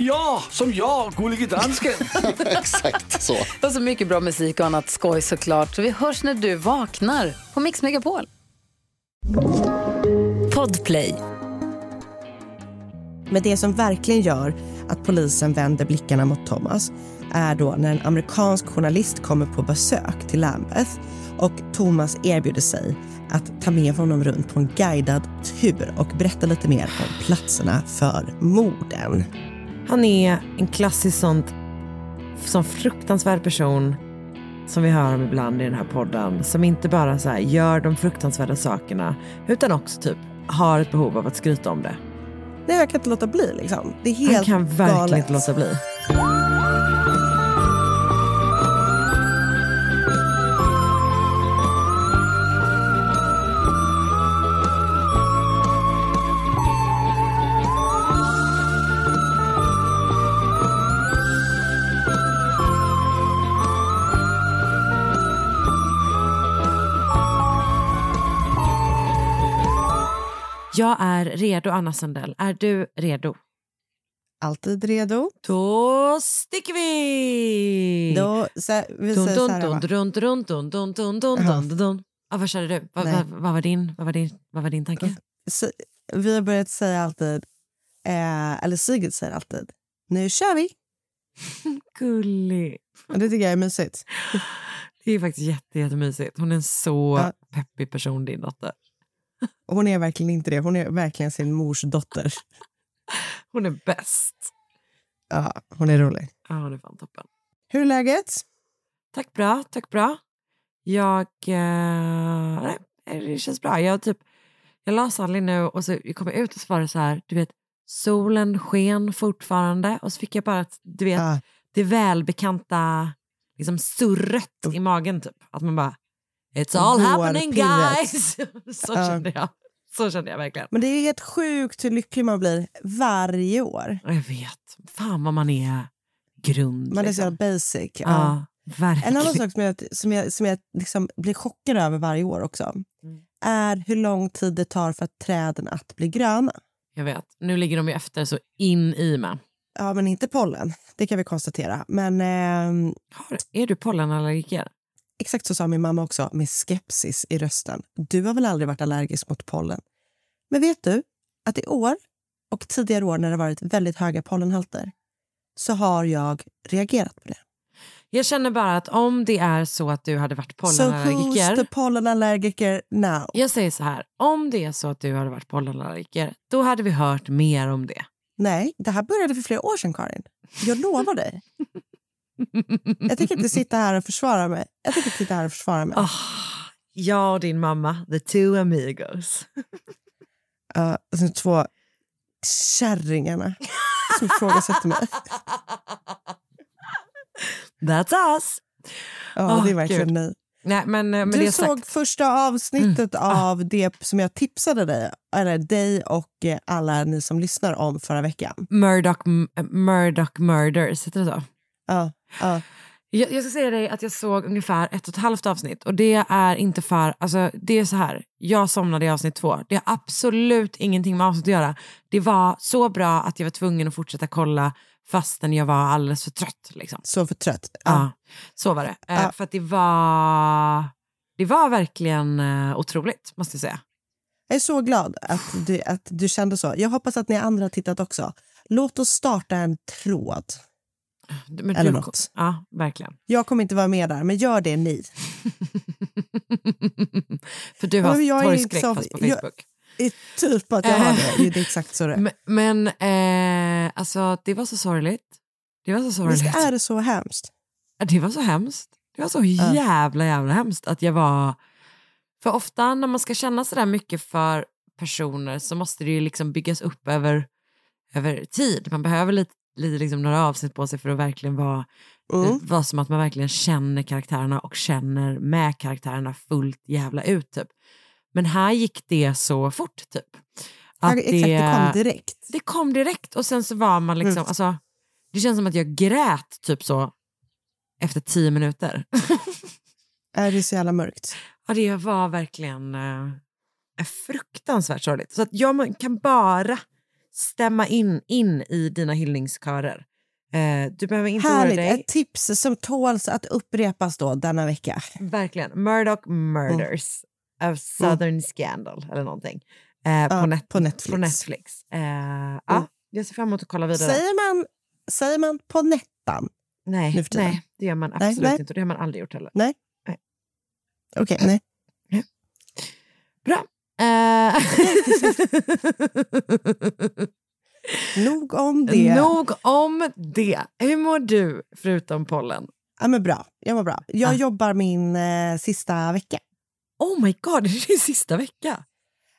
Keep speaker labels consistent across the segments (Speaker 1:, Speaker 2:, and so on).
Speaker 1: Ja, som jag, gullige dansken.
Speaker 2: Exakt så.
Speaker 3: Och så mycket bra musik och annat skoj såklart. Så vi hörs när du vaknar på Mix Megapol.
Speaker 4: Podplay.
Speaker 5: Men det som verkligen gör att polisen vänder blickarna mot Thomas är då när en amerikansk journalist kommer på besök till Lambeth och Thomas erbjuder sig att ta med honom runt på en guidad tur och berätta lite mer om platserna för morden.
Speaker 4: Han är en klassisk sånt, sån fruktansvärd person som vi hör om ibland i den här podden. Som inte bara så här, gör de fruktansvärda sakerna utan också typ har ett behov av att skryta om det.
Speaker 5: Nej, jag kan inte låta bli. Liksom. Det är helt
Speaker 4: Han kan verkligen
Speaker 5: galet.
Speaker 4: inte låta bli. Jag är redo, Anna Sandell. Är du redo?
Speaker 5: Alltid redo.
Speaker 4: Då sticker vi!
Speaker 5: Då, så, vi
Speaker 4: Dun,
Speaker 5: säger
Speaker 4: dun,
Speaker 5: så här,
Speaker 4: dun,
Speaker 5: va?
Speaker 4: dun, dun, dun, dun, dun, dun,
Speaker 5: Jaha.
Speaker 4: dun, dun. Ja, vad körde du? Vad, var din, vad, var din, vad var din tanke?
Speaker 5: Så, vi har börjat säga alltid, eh, eller Sigrid säger alltid, nu kör vi.
Speaker 4: Gullig.
Speaker 5: Det tycker jag är mysigt.
Speaker 4: Det är faktiskt jätte, jättemysigt. Hon är en så
Speaker 5: Ja.
Speaker 4: peppig person, din dotter.
Speaker 5: Hon är verkligen inte det. Hon är verkligen sin mors dotter.
Speaker 4: Hon är bäst.
Speaker 5: Ja, hon är rolig.
Speaker 4: Ja, hon är fan toppen.
Speaker 5: Hur är läget?
Speaker 4: Tack bra, tack bra. Jag... Eh, nej, det känns bra. Jag, typ, jag la Sally nu och så jag kom ut och så var det så här, du vet, solen sken fortfarande och så fick jag bara, ett, du vet,
Speaker 5: Ja.
Speaker 4: det välbekanta liksom surret i magen typ. Att man bara, it's all happening guys. så
Speaker 5: Ja.
Speaker 4: kände jag. Så kände jag verkligen.
Speaker 5: Men det är helt sjukt hur lycklig man blir varje år.
Speaker 4: Jag vet, fan vad man är grund.
Speaker 5: Man är så
Speaker 4: liksom.
Speaker 5: jävla basic. Ja.
Speaker 4: Ja, verkligen.
Speaker 5: En annan sak som jag, som jag, som jag liksom blir chockad över varje år också
Speaker 4: Mm.
Speaker 5: är hur lång tid det tar för träden att bli gröna.
Speaker 4: Jag vet, nu ligger de ju efter så in i mig.
Speaker 5: Ja, men inte pollen. Det kan vi konstatera. Men ehm,
Speaker 4: Har, är du pollenallergiker?
Speaker 5: Exakt så sa min mamma också med skepsis i rösten. Du har väl aldrig varit allergisk mot pollen? Men vet du att i år och tidigare år när det varit väldigt höga pollenhalter så har jag reagerat på det.
Speaker 4: Jag känner bara att om det är så att du hade varit
Speaker 5: So who's the
Speaker 4: pollenallergiker.
Speaker 5: pollenallergiker now?
Speaker 4: Jag säger så här, om det är så att du hade varit pollenallergiker, då hade vi hört mer om det.
Speaker 5: Nej, det här började för flera år sedan, Karin. Jag lovar dig. Jag tänker inte sitta här och försvara mig. Jag tänker inte sitta här och försvara mig.
Speaker 4: Oh, jag och din mamma, the two amigos.
Speaker 5: Uh, alltså, två kärringarna som ifrågasätter mig.
Speaker 4: That's us.
Speaker 5: Ja,
Speaker 4: Åh,
Speaker 5: det är verkligen
Speaker 4: Gud.
Speaker 5: nej.
Speaker 4: Men eh, med
Speaker 5: Du såg
Speaker 4: sagt,
Speaker 5: första avsnittet
Speaker 4: Mm. Ah.
Speaker 5: av det som jag tipsade dig, eller dig och eh, alla ni som lyssnar om förra veckan.
Speaker 4: Murdoch, Murdoch Murders, heter det så?
Speaker 5: Ja, ja.
Speaker 4: Jag, jag ska säga dig att jag såg ungefär ett och ett halvt avsnitt och det är inte för, alltså det är så här, jag somnade i avsnitt två. Det har absolut ingenting med avsnitt att göra. Det var så bra att jag var tvungen att fortsätta kolla fastän jag var alldeles för trött. Liksom.
Speaker 5: Så för trött.
Speaker 4: Ja.
Speaker 5: Ja.
Speaker 4: så var det. Eh,
Speaker 5: Ja.
Speaker 4: För att det var, det var verkligen eh, otroligt, måste jag säga.
Speaker 5: Jag är så glad att du, att du kände så. Jag hoppas att ni andra har tittat också. Låt oss starta en tråd.
Speaker 4: Men
Speaker 5: Eller
Speaker 4: du-
Speaker 5: något.
Speaker 4: Ja, verkligen.
Speaker 5: Jag kommer inte vara med där, men gör det ni.
Speaker 4: för du
Speaker 5: Ja,
Speaker 4: har
Speaker 5: jag inte
Speaker 4: torgskräck
Speaker 5: så-
Speaker 4: fast på
Speaker 5: jag-
Speaker 4: Facebook.
Speaker 5: I typ att jag har det. Det är exakt så det är.
Speaker 4: Men, men eh, alltså, det var så sorgligt. Det var så sorgligt.
Speaker 5: Visst är det så hemskt?
Speaker 4: Ja, Det var så hemskt. Det var så jävla jävla hemskt att jag var... För ofta när man ska känna sådär mycket för personer så måste det ju liksom byggas upp över, över tid. Man behöver lite liksom några avsnitt på sig för att verkligen vara,
Speaker 5: Mm.
Speaker 4: vara som att man verkligen känner karaktärerna och känner med karaktärerna fullt jävla ut typ. Men här gick det så fort typ.
Speaker 5: Ja, exakt, det kom direkt.
Speaker 4: Det kom direkt och sen så var man liksom,
Speaker 5: Mm.
Speaker 4: alltså, det känns som att jag grät typ så efter tio minuter.
Speaker 5: Är det så jävla mörkt?
Speaker 4: ja, det var verkligen eh, fruktansvärt sorgligt. Så att jag kan bara stämma in, in i dina hyllningskörer. Eh, du behöver inte oroa
Speaker 5: Härligt,
Speaker 4: dig.
Speaker 5: ett tips som tåls att upprepas då denna vecka.
Speaker 4: Verkligen. Murdoch Murders of Southern Scandal eller någonting. Eh, på,
Speaker 5: Ja,
Speaker 4: net-
Speaker 5: på Netflix.
Speaker 4: På Netflix. Eh, ja, jag ser fram emot att kolla vidare.
Speaker 5: Säger man, säger man på nettan?
Speaker 4: nej, nej, det gör man
Speaker 5: Nej,
Speaker 4: absolut
Speaker 5: nej.
Speaker 4: inte och det har man aldrig gjort heller.
Speaker 5: Okej, nej.
Speaker 4: Bra. Eh,
Speaker 5: Nog om det.
Speaker 4: Nog om det. Hur mår du förutom pollen?
Speaker 5: Ja, men bra. Jag mår bra. Jag
Speaker 4: Ah.
Speaker 5: jobbar min eh, sista vecka.
Speaker 4: Oh my god, det är din sista vecka.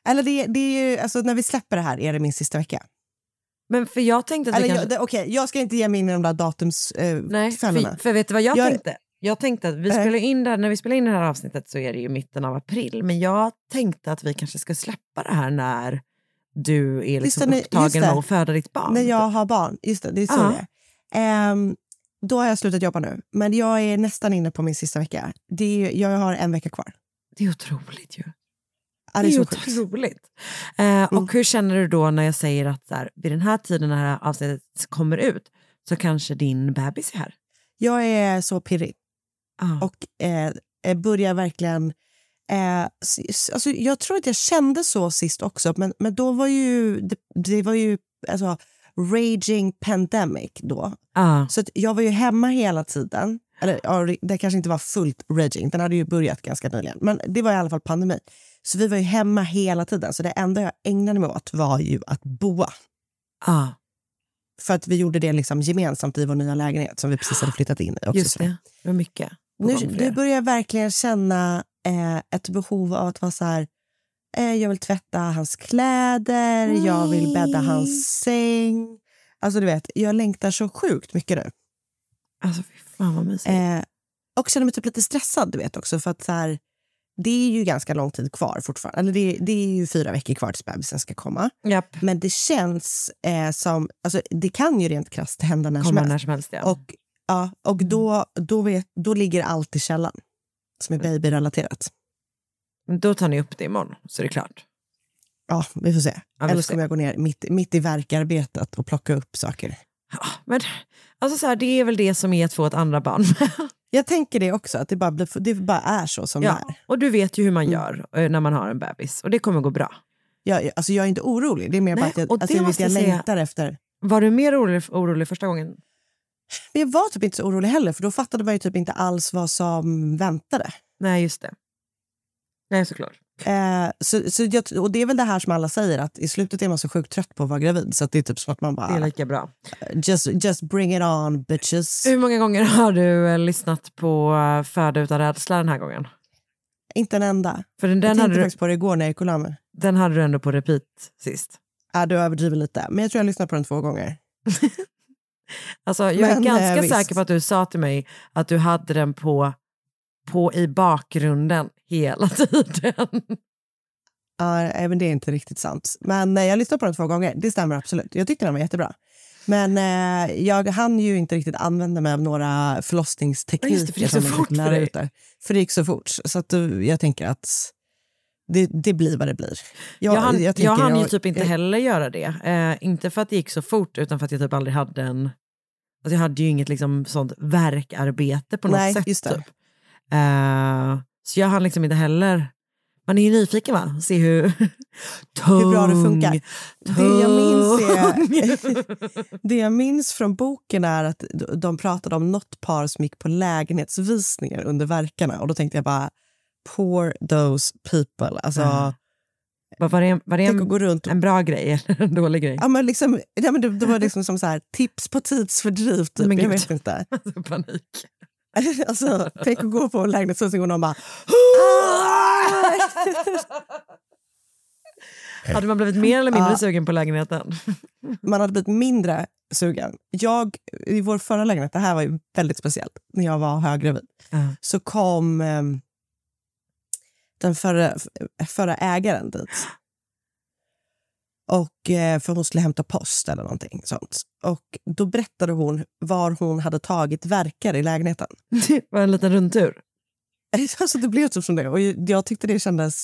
Speaker 5: Eller det, det är ju, alltså när vi släpper det här är det min sista vecka.
Speaker 4: Men för jag tänkte att
Speaker 5: Eller
Speaker 4: kanske...
Speaker 5: jag, det, okej, jag ska inte ge mig in i de där datumsfällorna.
Speaker 4: Nej,
Speaker 5: Eh, fällorna.
Speaker 4: för, för vet du vad jag,
Speaker 5: Jag-
Speaker 4: tänkte? Jag tänkte att vi
Speaker 5: Nej.
Speaker 4: spelar in det här, när vi spelar in det här avsnittet så är det ju mitten av april. Men jag tänkte att vi kanske ska släppa det här när du är liksom
Speaker 5: det,
Speaker 4: upptagen
Speaker 5: det.
Speaker 4: med att föda ditt barn.
Speaker 5: När jag har barn. Just det, det är så
Speaker 4: Ja.
Speaker 5: det är. Ehm, då har jag slutat jobba nu. Men jag är nästan inne på min sista vecka. Det är, jag har en vecka kvar.
Speaker 4: Det är otroligt ju.
Speaker 5: Ja,
Speaker 4: Det är ju
Speaker 5: sjukt.
Speaker 4: otroligt. Eh, och hur känner du då när jag säger att så här, vid den här tiden när det här avsnittet kommer ut så kanske din bebis är här?
Speaker 5: Jag är så pirrig.
Speaker 4: Ah.
Speaker 5: och eh, eh, börjar verkligen... Eh, alltså jag tror att jag kände så sist också, men, men då var ju det, det var ju alltså, raging pandemic då.
Speaker 4: Ah.
Speaker 5: Så jag var ju hemma hela tiden. Eller ja, det- kanske inte var fullt raging, den hade ju börjat ganska nyligen. Men det var i alla fall pandemi. Så vi var ju hemma hela tiden. Så det enda jag ägnade mig åt var ju att boa.
Speaker 4: Ah.
Speaker 5: För att vi gjorde det liksom gemensamt i vår nya lägenhet som vi precis hade flyttat in i. Också,
Speaker 4: Just det, det var mycket.
Speaker 5: Nu,
Speaker 4: er.
Speaker 5: börjar jag verkligen känna eh, ett behov av att vara så här... Eh, jag vill tvätta hans kläder, jag vill bädda hans säng. Alltså du vet, jag längtar så sjukt mycket nu.
Speaker 4: Alltså fy fan vad mysigt.
Speaker 5: Eh, och känner mig typ lite stressad, du vet också. För att så här, det är ju ganska lång tid kvar fortfarande. Eller det, det är ju fyra veckor kvar tills bebisen ska komma.
Speaker 4: Japp,
Speaker 5: Men det känns eh, som... Alltså, det kan ju rent krasst hända när som
Speaker 4: kommer
Speaker 5: helst.
Speaker 4: när som helst ja.
Speaker 5: Och, ja, och då, då, vet, då ligger allt i källan som är babyrelaterat.
Speaker 4: Men Då tar ni upp det imorgon, så är det klart.
Speaker 5: Ja, vi får se.
Speaker 4: Ja,
Speaker 5: Eller så kommer jag gå ner mitt, mitt i verkarbetet och plocka upp saker.
Speaker 4: Ja, men alltså så här, det är väl det som är att få ett andra barn.
Speaker 5: Jag tänker det också, att det bara, blir, det bara är så som det
Speaker 4: ja.
Speaker 5: är.
Speaker 4: Och du vet ju hur man
Speaker 5: Mm.
Speaker 4: gör eh, när man har en bebis. Och det kommer gå bra.
Speaker 5: Jag, alltså jag är inte orolig, det är mer
Speaker 4: Nej,
Speaker 5: bara att jag, alltså
Speaker 4: det
Speaker 5: jag, jag längtar efter.
Speaker 4: Var du mer orolig, orolig första gången?
Speaker 5: Men jag var typ inte så orolig heller, för då fattade man ju typ inte alls vad som väntade.
Speaker 4: Nej, just det. Nej, såklart.
Speaker 5: Eh, så, så jag, och det är väl det här som alla säger, att i slutet är man så sjukt trött på att vara gravid. Så det är typ som att man
Speaker 4: Det är
Speaker 5: bara,
Speaker 4: lika bra.
Speaker 5: just, just bring it on bitches.
Speaker 4: Hur många gånger har du eh, lyssnat på uh, Föda utan rädsla den här gången?
Speaker 5: Inte en enda.
Speaker 4: För den,
Speaker 5: jag
Speaker 4: den,
Speaker 5: tänkte
Speaker 4: hade du,
Speaker 5: faktiskt på det igår när jag gick och la mig.
Speaker 4: den hade du ändå på repeat sist.
Speaker 5: Ja, du överdriver lite, men jag tror jag lyssnade på den två gånger.
Speaker 4: Alltså, jag
Speaker 5: Men,
Speaker 4: är ganska
Speaker 5: eh,
Speaker 4: säker på att du sa till mig att du hade den på, på i bakgrunden hela tiden.
Speaker 5: Ja, nej, men det är inte riktigt sant. Men eh, jag lyssnade på den två gånger. Det stämmer absolut. Jag tyckte den var jättebra. Men eh, jag hann ju inte riktigt använda mig av några förlossningstekniker.
Speaker 4: Just det, för det gick så fort för dig.
Speaker 5: ut där. För det gick så fort. Så att, eh, jag tänker att det, det blir vad det blir.
Speaker 4: Jag, jag, hann, jag,
Speaker 5: tänker
Speaker 4: hann ju
Speaker 5: jag-
Speaker 4: typ inte
Speaker 5: jag-
Speaker 4: heller göra det. Eh, inte för att det gick så fort, utan för att jag typ aldrig hade en... Alltså jag hade ju inget liksom sånt verkarbete på något
Speaker 5: Nej,
Speaker 4: sätt.
Speaker 5: just.
Speaker 4: Typ. Eh, så jag hann liksom inte heller... Man är ju nyfiken va? Se hur...
Speaker 5: Hur bra det funkar. Det jag minns
Speaker 4: Tung.
Speaker 5: är- Det jag minns från boken är att de pratade om något par som gick på lägenhetsvisningar under verkarna. Och då tänkte jag bara, poor those people. Alltså.
Speaker 4: Vad Var det, var det
Speaker 5: att gå
Speaker 4: en,
Speaker 5: runt och
Speaker 4: en bra grej eller en dålig grej?
Speaker 5: Ja, men liksom, ja, men det, det var liksom som så här, tips på tidsfördriv, typ.
Speaker 4: Men
Speaker 5: jag vet inte.
Speaker 4: Alltså, panik.
Speaker 5: alltså, tänk att gå på en och någon bara...
Speaker 4: Hade man blivit mer eller mindre
Speaker 5: Ja.
Speaker 4: sugen på lägenheten?
Speaker 5: Man hade blivit mindre sugen. Jag, I vår förra lägenhet, det här var ju väldigt speciellt, när jag var höggravid,
Speaker 4: Ja.
Speaker 5: så kom eh, den förra, förra ägaren dit. Och, eh, för hon skulle hämta post eller någonting sånt. Och då berättade hon var hon hade tagit verkar i lägenheten.
Speaker 4: Det var en liten rundtur.
Speaker 5: Alltså det blev typ som det. Och jag tyckte det kändes...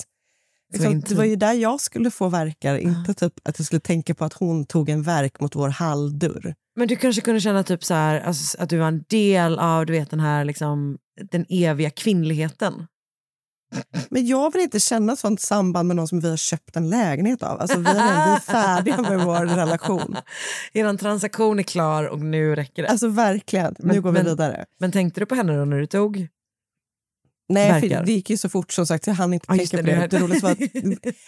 Speaker 5: Liksom,
Speaker 4: intimt.
Speaker 5: det var ju där jag skulle få verkar, inte typ att jag skulle tänka på att hon tog en verk mot vår halldörr.
Speaker 4: Men du kanske kunde känna typ så här, alltså, att du var en del av du vet, den här liksom, den eviga kvinnligheten.
Speaker 5: Men jag vill inte känna sånt samband med någon som vi har köpt en lägenhet av. Alltså, vi, är, vi är färdiga med vår relation.
Speaker 4: Er transaktion är klar och nu räcker det.
Speaker 5: Alltså verkligen. Nu
Speaker 4: Men-
Speaker 5: går vi
Speaker 4: men-
Speaker 5: vidare.
Speaker 4: Men tänkte du på henne då när du tog?
Speaker 5: Nej, det gick ju så fort som sagt, jag hann inte
Speaker 4: just
Speaker 5: tänka
Speaker 4: det,
Speaker 5: på
Speaker 4: det
Speaker 5: det. roliga var att,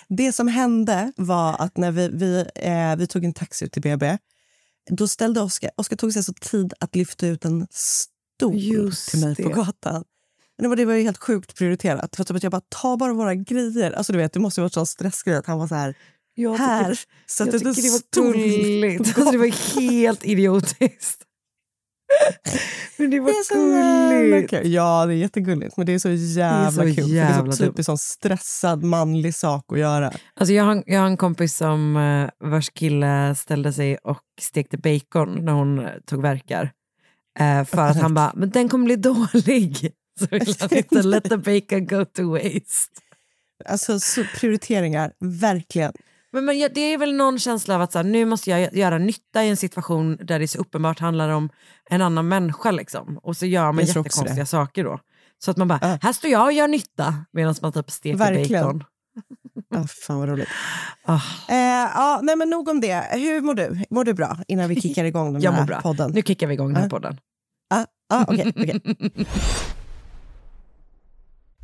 Speaker 5: det som hände var att när vi, vi, eh, vi tog en taxi ut till BB, då ställde Oskar, Oskar tog sig så tid att lyfta ut en stol
Speaker 4: Just
Speaker 5: till mig på
Speaker 4: det.
Speaker 5: gatan. Det var, det var ju helt sjukt prioriterat. För typ att jag bara, ta bara våra grejer. Alltså du vet, det måste ju varit sån stressgrej att han var så här,
Speaker 4: Jag
Speaker 5: här, så
Speaker 4: jag
Speaker 5: att
Speaker 4: tycker det var gulligt. Alltså, det var helt idiotiskt. Men det var
Speaker 5: Det är jävla
Speaker 4: gulligt.
Speaker 5: kul. Ja, det är jättegulligt. Men det är så jävla
Speaker 4: så
Speaker 5: kul. för det är
Speaker 4: jävla
Speaker 5: så typiskt sån stressad manlig sak att göra.
Speaker 4: Alltså jag, har, jag har en kompis som eh, vars kille ställde sig och stekte bacon när hon eh, tog verkar. Eh, för att han bara, men den kommer bli dålig. Så vill han inte let the bacon go to waste.
Speaker 5: Alltså så prioriteringar, verkligen.
Speaker 4: Men, men det är väl någon känsla av att så här, nu måste jag göra nytta i en situation där det så uppenbart handlar om en annan människa. Liksom. Och så gör man
Speaker 5: Jag
Speaker 4: jättekonstiga saker då. Så att man bara,
Speaker 5: Ja.
Speaker 4: här står jag och gör nytta medan man typ steker
Speaker 5: Verkligen.
Speaker 4: bacon.
Speaker 5: Ah, fan vad roligt.
Speaker 4: Ah,
Speaker 5: Eh, ja, nej, men nog om det. Hur mår du? Mår du bra innan vi kickar igång den
Speaker 4: jag
Speaker 5: här
Speaker 4: mår bra.
Speaker 5: podden?
Speaker 4: Nu kickar vi igång den här
Speaker 5: Ja.
Speaker 4: podden.
Speaker 5: Ah, ah, okej, okej.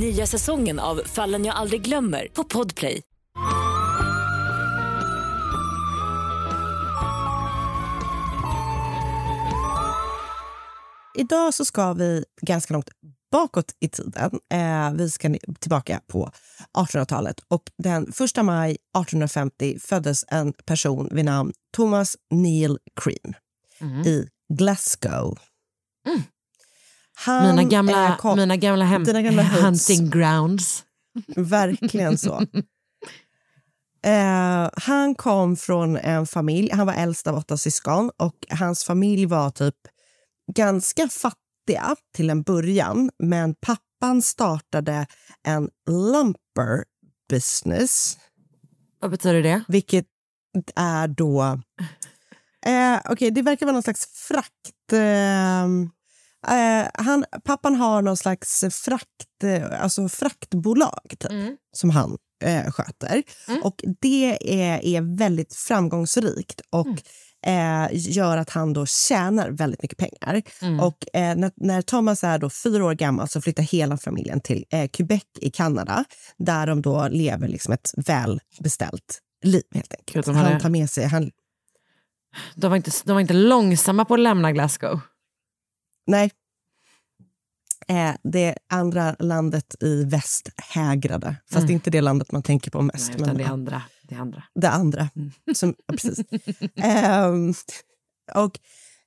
Speaker 6: Nya säsongen av Fallen jag aldrig glömmer på Podplay.
Speaker 5: Idag så ska vi ganska långt bakåt i tiden. Eh, vi ska tillbaka på 1800-talet. Och den 1 maj 1850 föddes en person vid namn Thomas Neil Crean i Glasgow. Han,
Speaker 4: Mina gamla,
Speaker 5: kom-
Speaker 4: mina gamla, hem,
Speaker 5: gamla
Speaker 4: hunting grounds.
Speaker 5: Verkligen så. Eh, han kom från en familj, han var äldst av åtta syskon och hans familj var typ ganska fattiga till en början men pappan startade en lumper business
Speaker 4: Vad betyder det?
Speaker 5: vilket är då... Eh, Okej, det verkar vara någon slags frakt... Eh, eh, han, pappan har någon slags frakt, eh, alltså fraktbolag typ, som han eh, sköter. Och det är, är väldigt framgångsrikt och eh, gör att han då tjänar väldigt mycket pengar. Och eh, när, när Thomas är då fyra år gammal så flyttar hela familjen till Quebec i Kanada där de då lever liksom ett välbeställt liv helt enkelt. Han tar med sig... Han,
Speaker 4: De var, inte, de var inte långsamma på att lämna Glasgow.
Speaker 5: Nej. Eh, det andra landet i väst hägrade. Fast är inte det landet man tänker på mest.
Speaker 4: Nej,
Speaker 5: men,
Speaker 4: det andra. Det andra.
Speaker 5: Det andra. Som, ja, precis. Ehm, och,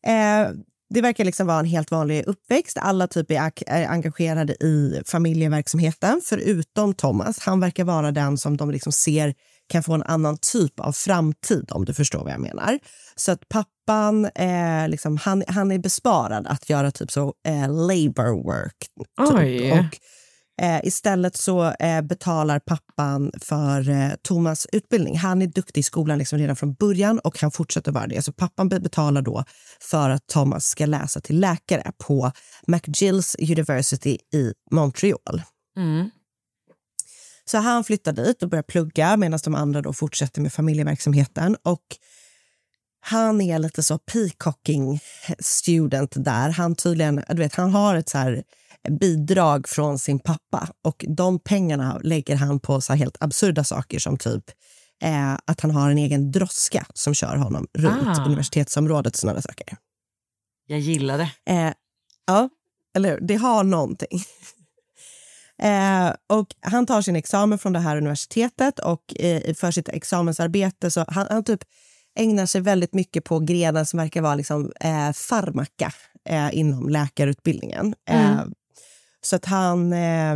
Speaker 5: eh, det verkar liksom vara en helt vanlig uppväxt. Alla typ är, är engagerade i familjeverksamheten, förutom Thomas. Han verkar vara den som de liksom ser kan få en annan typ av framtid, om du förstår vad jag menar. Så att pappan eh, liksom, han, han är besparad att göra typ så eh, labor work. Typ. Och, Eh, istället så eh, betalar pappan för eh, Thomas utbildning. Han är duktig i skolan liksom redan från början och han fortsätter vara det. Så pappan be- betalar då för att Thomas ska läsa till läkare på McGills University i Montreal.
Speaker 4: Mm.
Speaker 5: Så han flyttar dit och börjar plugga medan de andra då fortsätter med familjeverksamheten. Och han är lite så peacocking student där. Han tydligen, du vet, han har ett så här bidrag från sin pappa och de pengarna lägger han på så helt absurda saker som typ eh, att han har en egen droska som kör honom runt
Speaker 4: Ah.
Speaker 5: universitetsområdet och sådana saker.
Speaker 4: Jag gillar det.
Speaker 5: Eh, ja, eller hur? Det har någonting. Eh, och han tar sin examen från det här universitetet och eh, för sitt examensarbete så han, han typ ägnar sig väldigt mycket på grenen som verkar vara liksom, eh, farmaka eh, inom läkarutbildningen. Eh, så att han eh,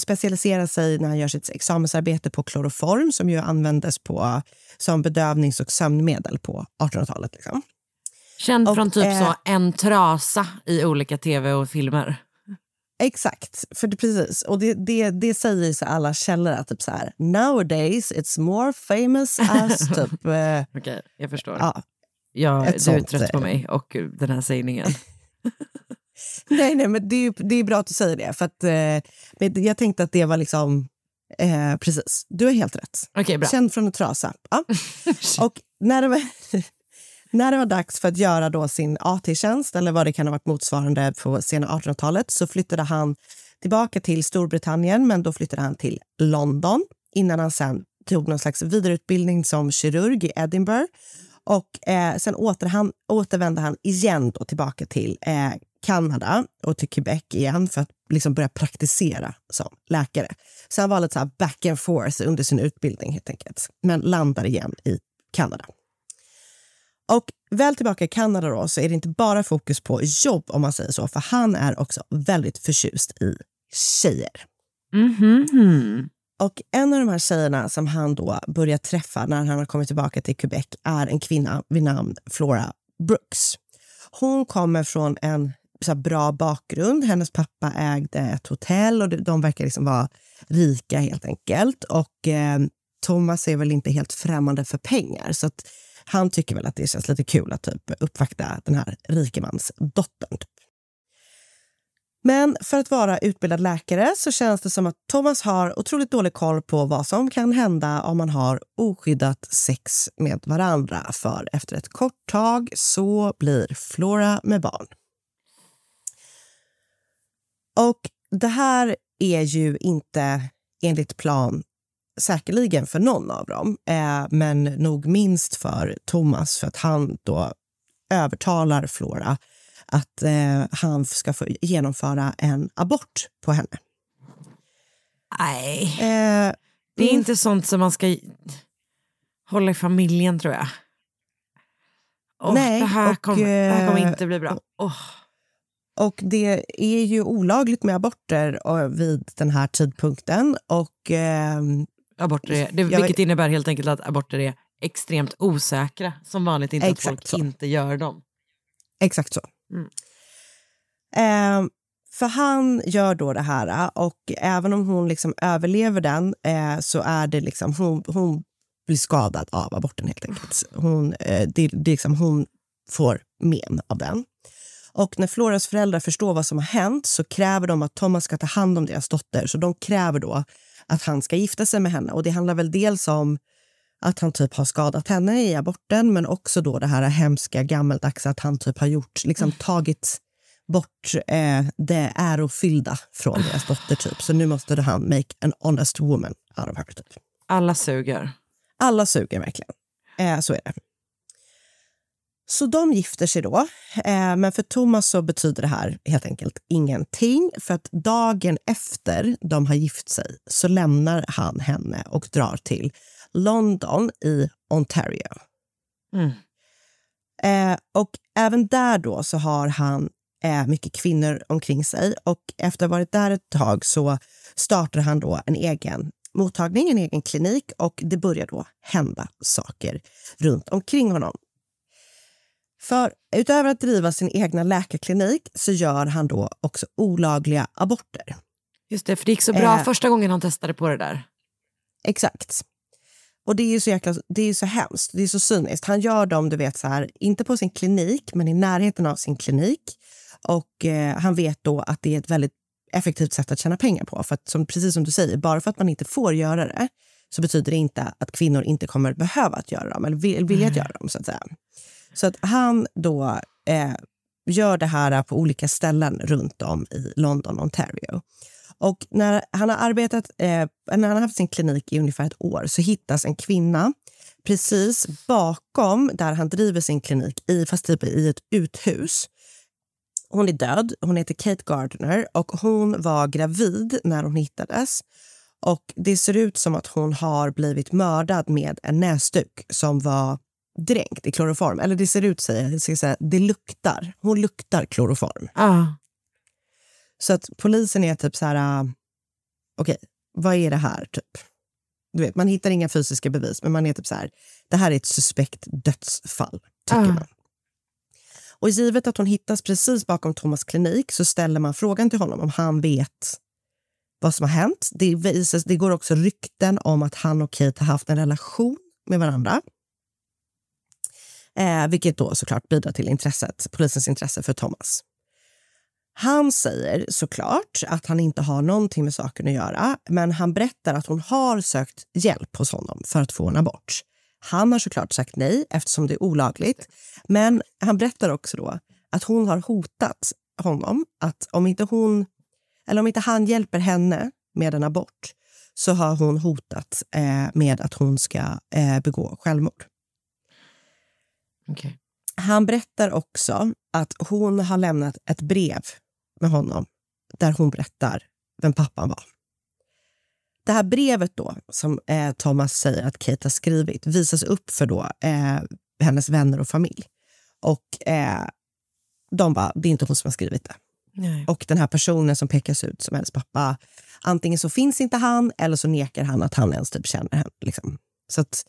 Speaker 5: specialiserar sig när han gör sitt examensarbete på kloroform som ju användes på, som bedövnings och sömnmedel på 1800-talet. Liksom.
Speaker 4: Känd
Speaker 5: Och,
Speaker 4: från typ så en trasa i olika tv och filmer.
Speaker 5: Exakt, för det, precis. Och det, det, det säger så alla källor att typ så här, nowadays it's more famous as typ... Eh,
Speaker 4: Okej, jag förstår.
Speaker 5: ja.
Speaker 4: jag, du är
Speaker 5: sånt,
Speaker 4: trött på
Speaker 5: eh,
Speaker 4: mig och den här sägningen.
Speaker 5: Nej, nej, men det är, ju- det är bra att du säger det. För att, eh, men jag tänkte att det var liksom... Eh, precis, du har helt rätt.
Speaker 4: Okej, bra.
Speaker 5: Känd från en trasa. Ja. Och när det, när det var dags för att göra då sin AT-tjänst eller vad det kan ha varit motsvarande på sena 1800-talet så flyttade han tillbaka till Storbritannien, men då flyttade han till London innan han sen tog någon slags vidareutbildning som kirurg i Edinburgh. Och eh, sen åter han, återvände han igen då tillbaka till eh, Kanada och till Quebec igen för att liksom börja praktisera som läkare. Så han var lite så här back and forth under sin utbildning helt enkelt. Men landar igen i Kanada. Och väl tillbaka i Kanada då, så är det inte bara fokus på jobb om man säger så, för han är också väldigt förtjust i tjejer.
Speaker 4: Mhm.
Speaker 5: Och en av de här tjejerna som han då börjar träffa när han har kommit tillbaka till Quebec är en kvinna vid namn Flora Brooks. Hon kommer från en så bra bakgrund. Hennes pappa ägde ett hotell och de- de verkar liksom vara rika helt enkelt. Och eh, Thomas är väl inte helt främmande för pengar så att han tycker väl att det känns lite kul att typ uppvakta den här rikemansdottern. Typ. Men för att vara utbildad läkare så känns det som att Thomas har otroligt dålig koll på vad som kan hända om man har oskyddat sex med varandra. För efter ett kort tag så blir Flora med barn. Och det här är ju inte enligt plan säkerligen för någon av dem, eh, men nog minst för Thomas för att han då övertalar Flora att eh, han ska få genomföra en abort på henne.
Speaker 4: Nej,
Speaker 5: Eh,
Speaker 4: det är
Speaker 5: mm,
Speaker 4: inte sånt som man ska hålla i familjen tror jag. Åh,
Speaker 5: Nej,
Speaker 4: det, här
Speaker 5: och,
Speaker 4: kommer, det här kommer inte bli bra. Åh.
Speaker 5: Och det är ju olagligt med aborter eh, vid den här tidpunkten. Och ehm,
Speaker 4: Aborter är, det,
Speaker 5: Jag-
Speaker 4: vilket innebär helt enkelt att aborter är extremt osäkra. Som vanligt inte att folk
Speaker 5: så.
Speaker 4: inte gör dem.
Speaker 5: Exakt så.
Speaker 4: Mm.
Speaker 5: Eh, för han gör då det här och även om hon liksom överlever den eh, så är det liksom hon, hon blir skadad av aborten helt enkelt. Hon, eh, det, det liksom, hon får men av den. Och när Floras föräldrar förstår vad som har hänt så kräver de att Thomas ska ta hand om deras dotter. Så de kräver då att han ska gifta sig med henne. Och det handlar väl dels om att han typ har skadat henne i aborten men också då det här hemska gammeldags att han typ har gjort, liksom tagit bort eh, det ärofyllda från deras dotter. typ. Så nu måste han make an honest woman out of her. Typ.
Speaker 4: Alla suger.
Speaker 5: Alla suger verkligen. Eh, så är det. Så de gifter sig då. Eh, men för Thomas så betyder det här helt enkelt ingenting. För att dagen efter de har gift sig så lämnar han henne och drar till London i Ontario.
Speaker 4: Mm.
Speaker 5: Eh, och även där då så har han eh, mycket kvinnor omkring sig. Och efter att ha varit där ett tag så startar han då en egen mottagning, en egen klinik och det börjar då hända saker runt omkring honom. För utöver att driva sin egna läkarklinik så gör han då också olagliga aborter.
Speaker 4: Just det, för det gick så bra
Speaker 5: Eh.
Speaker 4: första gången han testade på det där.
Speaker 5: Exakt. Och det är ju så jäkla, det är så hemskt, det är så cyniskt. Han gör dem, du vet, så här, inte på sin klinik, men i närheten av sin klinik. Och eh, han vet då att det är ett väldigt effektivt sätt att tjäna pengar på. För att, som, precis som du säger, bara för att man inte får göra det så betyder det inte att kvinnor inte kommer behöva att göra dem eller vill, vilja att göra dem. Så att säga. Så att han då eh, gör det här på olika ställen runt om i London, Ontario. Och när han har arbetat, eh, när han har haft sin klinik i ungefär ett år så hittas en kvinna precis bakom där han driver sin klinik, i, fast typ i ett uthus. Hon är död. Hon heter Kate Gardner och hon var gravid när hon hittades. Och Det ser ut som att hon har blivit mördad med en näsduk som var dränkt i kloroform. Eller det ser ut, säger jag, ska säga, det luktar. Hon luktar kloroform.
Speaker 4: Ah.
Speaker 5: Så att polisen är typ så här... äh, Okej, vad är det här? typ? Du vet, man hittar inga fysiska bevis, men man är typ så här... Det här är ett suspekt dödsfall, tycker
Speaker 4: Ah.
Speaker 5: man. Och givet att hon hittas precis bakom Thomas klinik så ställer man frågan till honom om han vet vad som har hänt. Det, visas, det går också rykten om att han och Kate har haft en relation med varandra. Eh, vilket då såklart bidrar till intresset, polisens intresse för Thomas. Han säger såklart att han inte har någonting med saken att göra men han berättar att hon har sökt hjälp hos honom för att få en abort. Han har såklart sagt nej eftersom det är olagligt men han berättar också då att hon har hotat honom att om inte, hon, eller om inte han hjälper henne med en abort så har hon hotat eh, med att hon ska eh, begå självmord.
Speaker 4: Okej.
Speaker 5: Han berättar också att hon har lämnat ett brev med honom där hon berättar vem pappan var. Det här brevet då, som eh, Thomas säger att Kate har skrivit visas upp för då, eh, hennes vänner och familj. Och eh, de bara, det är inte hon som har skrivit det.
Speaker 4: Nej.
Speaker 5: Och den här personen som pekas ut som hennes pappa, antingen så finns inte han eller så nekar han att han ens typ känner henne. Liksom. Så att,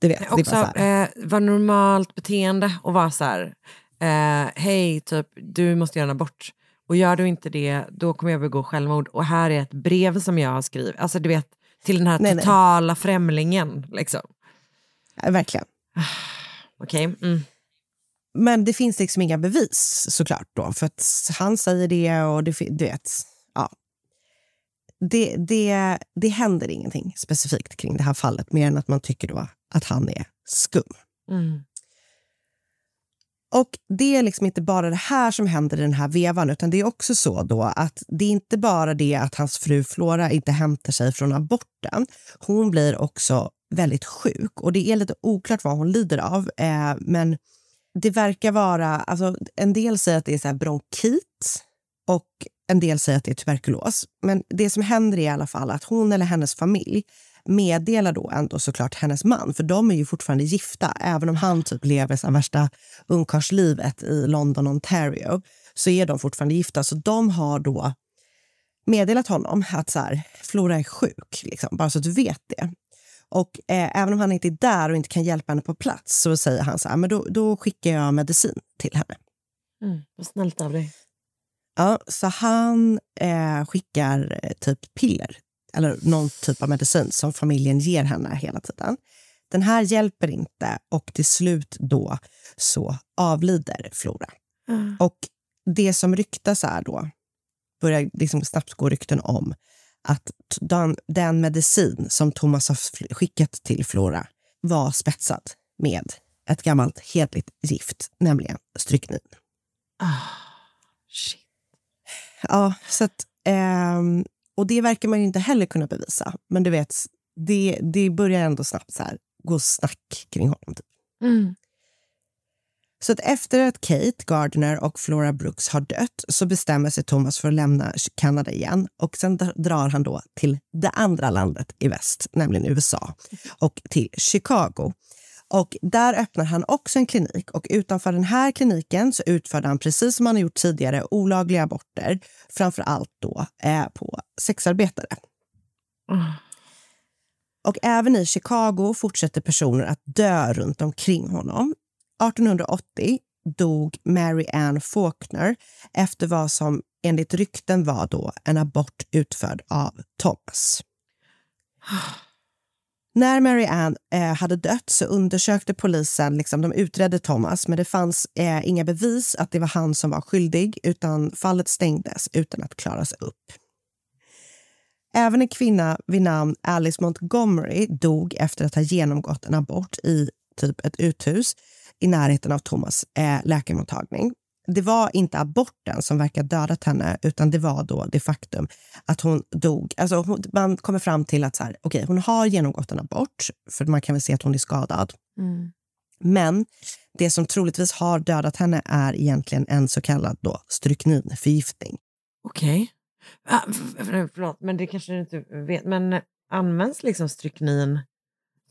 Speaker 5: du vet, det är
Speaker 4: Också
Speaker 5: så här.
Speaker 4: eh, var normalt beteende och vara så här, eh, hej, typ, du måste göra en abort. Och gör du inte det, då kommer jag begå självmord. Och här är ett brev som jag har skrivit, alltså du vet, till den här
Speaker 5: Nej, nej.
Speaker 4: totala främlingen. Liksom.
Speaker 5: Ja, verkligen.
Speaker 4: Okej, mm.
Speaker 5: Men det finns liksom inga bevis såklart då. För att han säger det och det, du vet. Det, det, det händer ingenting specifikt kring det här fallet mer än att man tycker då att han är skum.
Speaker 4: Mm.
Speaker 5: Och det är liksom inte bara det här som händer i den här vevan utan det är också så då att det är inte bara det att hans fru Flora inte hämtar sig från aborten. Hon blir också väldigt sjuk och det är lite oklart vad hon lider av. Eh, men det verkar vara, alltså en del säger att det är så bronkit och en del säger att det är tuberkulos. Men det som händer är i alla fall att hon eller hennes familj meddelar då ändå såklart hennes man, för de är ju fortfarande gifta. Även om han typ lever så värsta ungkarlslivet i London, Ontario, så är de fortfarande gifta. Så de har då meddelat honom att så här, Flora är sjuk, liksom, bara så att du vet det. Och eh, även om han inte är där och inte kan hjälpa henne på plats så säger han så här, men då, då skickar jag medicin till henne.
Speaker 4: Mm. Vad snällt av dig.
Speaker 5: Ja, så han eh, skickar eh, typ piller eller någon typ av medicin som familjen ger henne hela tiden. Den här hjälper inte och till slut då så avlider Flora.
Speaker 4: Mm.
Speaker 5: Och det som ryktas är då, börjar liksom snabbt gå rykten om att den, den medicin som Thomas har skickat till Flora var spetsad med ett gammalt hedligt gift, nämligen stryknin.
Speaker 4: Ah, shit.
Speaker 5: Ja, så att, ehm, och det verkar man inte heller kunna bevisa. Men du vet, det, det börjar ändå snabbt så här, gå snack kring honom. Typ.
Speaker 4: Mm.
Speaker 5: Så att efter att Kate Gardner och Flora Brooks har dött så bestämmer sig Thomas för att lämna Kanada igen och sen dr- drar han då till det andra landet i väst, nämligen USA, och till Chicago. Och där öppnar han också en klinik och utanför den här kliniken så utförde han precis som han har gjort tidigare olagliga aborter, framför allt då eh, på sexarbetare.
Speaker 4: Ah.
Speaker 5: Och även i Chicago fortsätter personer att dö runt omkring honom. 1880 dog Mary Ann Faulkner efter vad som enligt rykten var då en abort utförd av Thomas. När Mary Ann eh, hade dött så undersökte polisen, liksom, de utredde Thomas men det fanns eh, inga bevis att det var han som var skyldig utan fallet stängdes utan att klaras upp. Även en kvinna vid namn Alice Montgomery dog efter att ha genomgått en abort i typ ett uthus i närheten av Thomas eh, läkarmottagning. Det var inte aborten som verkar dödat henne utan det var då det faktum att hon dog. Alltså hon, man kommer fram till att så här, okay, hon har genomgått en abort för man kan väl se att hon är skadad.
Speaker 4: Mm.
Speaker 5: Men det som troligtvis har dödat henne är egentligen en så kallad då strykninförgiftning.
Speaker 4: Okej. Ah, f- f- förlåt, men det kanske du inte vet. Men används liksom stryknin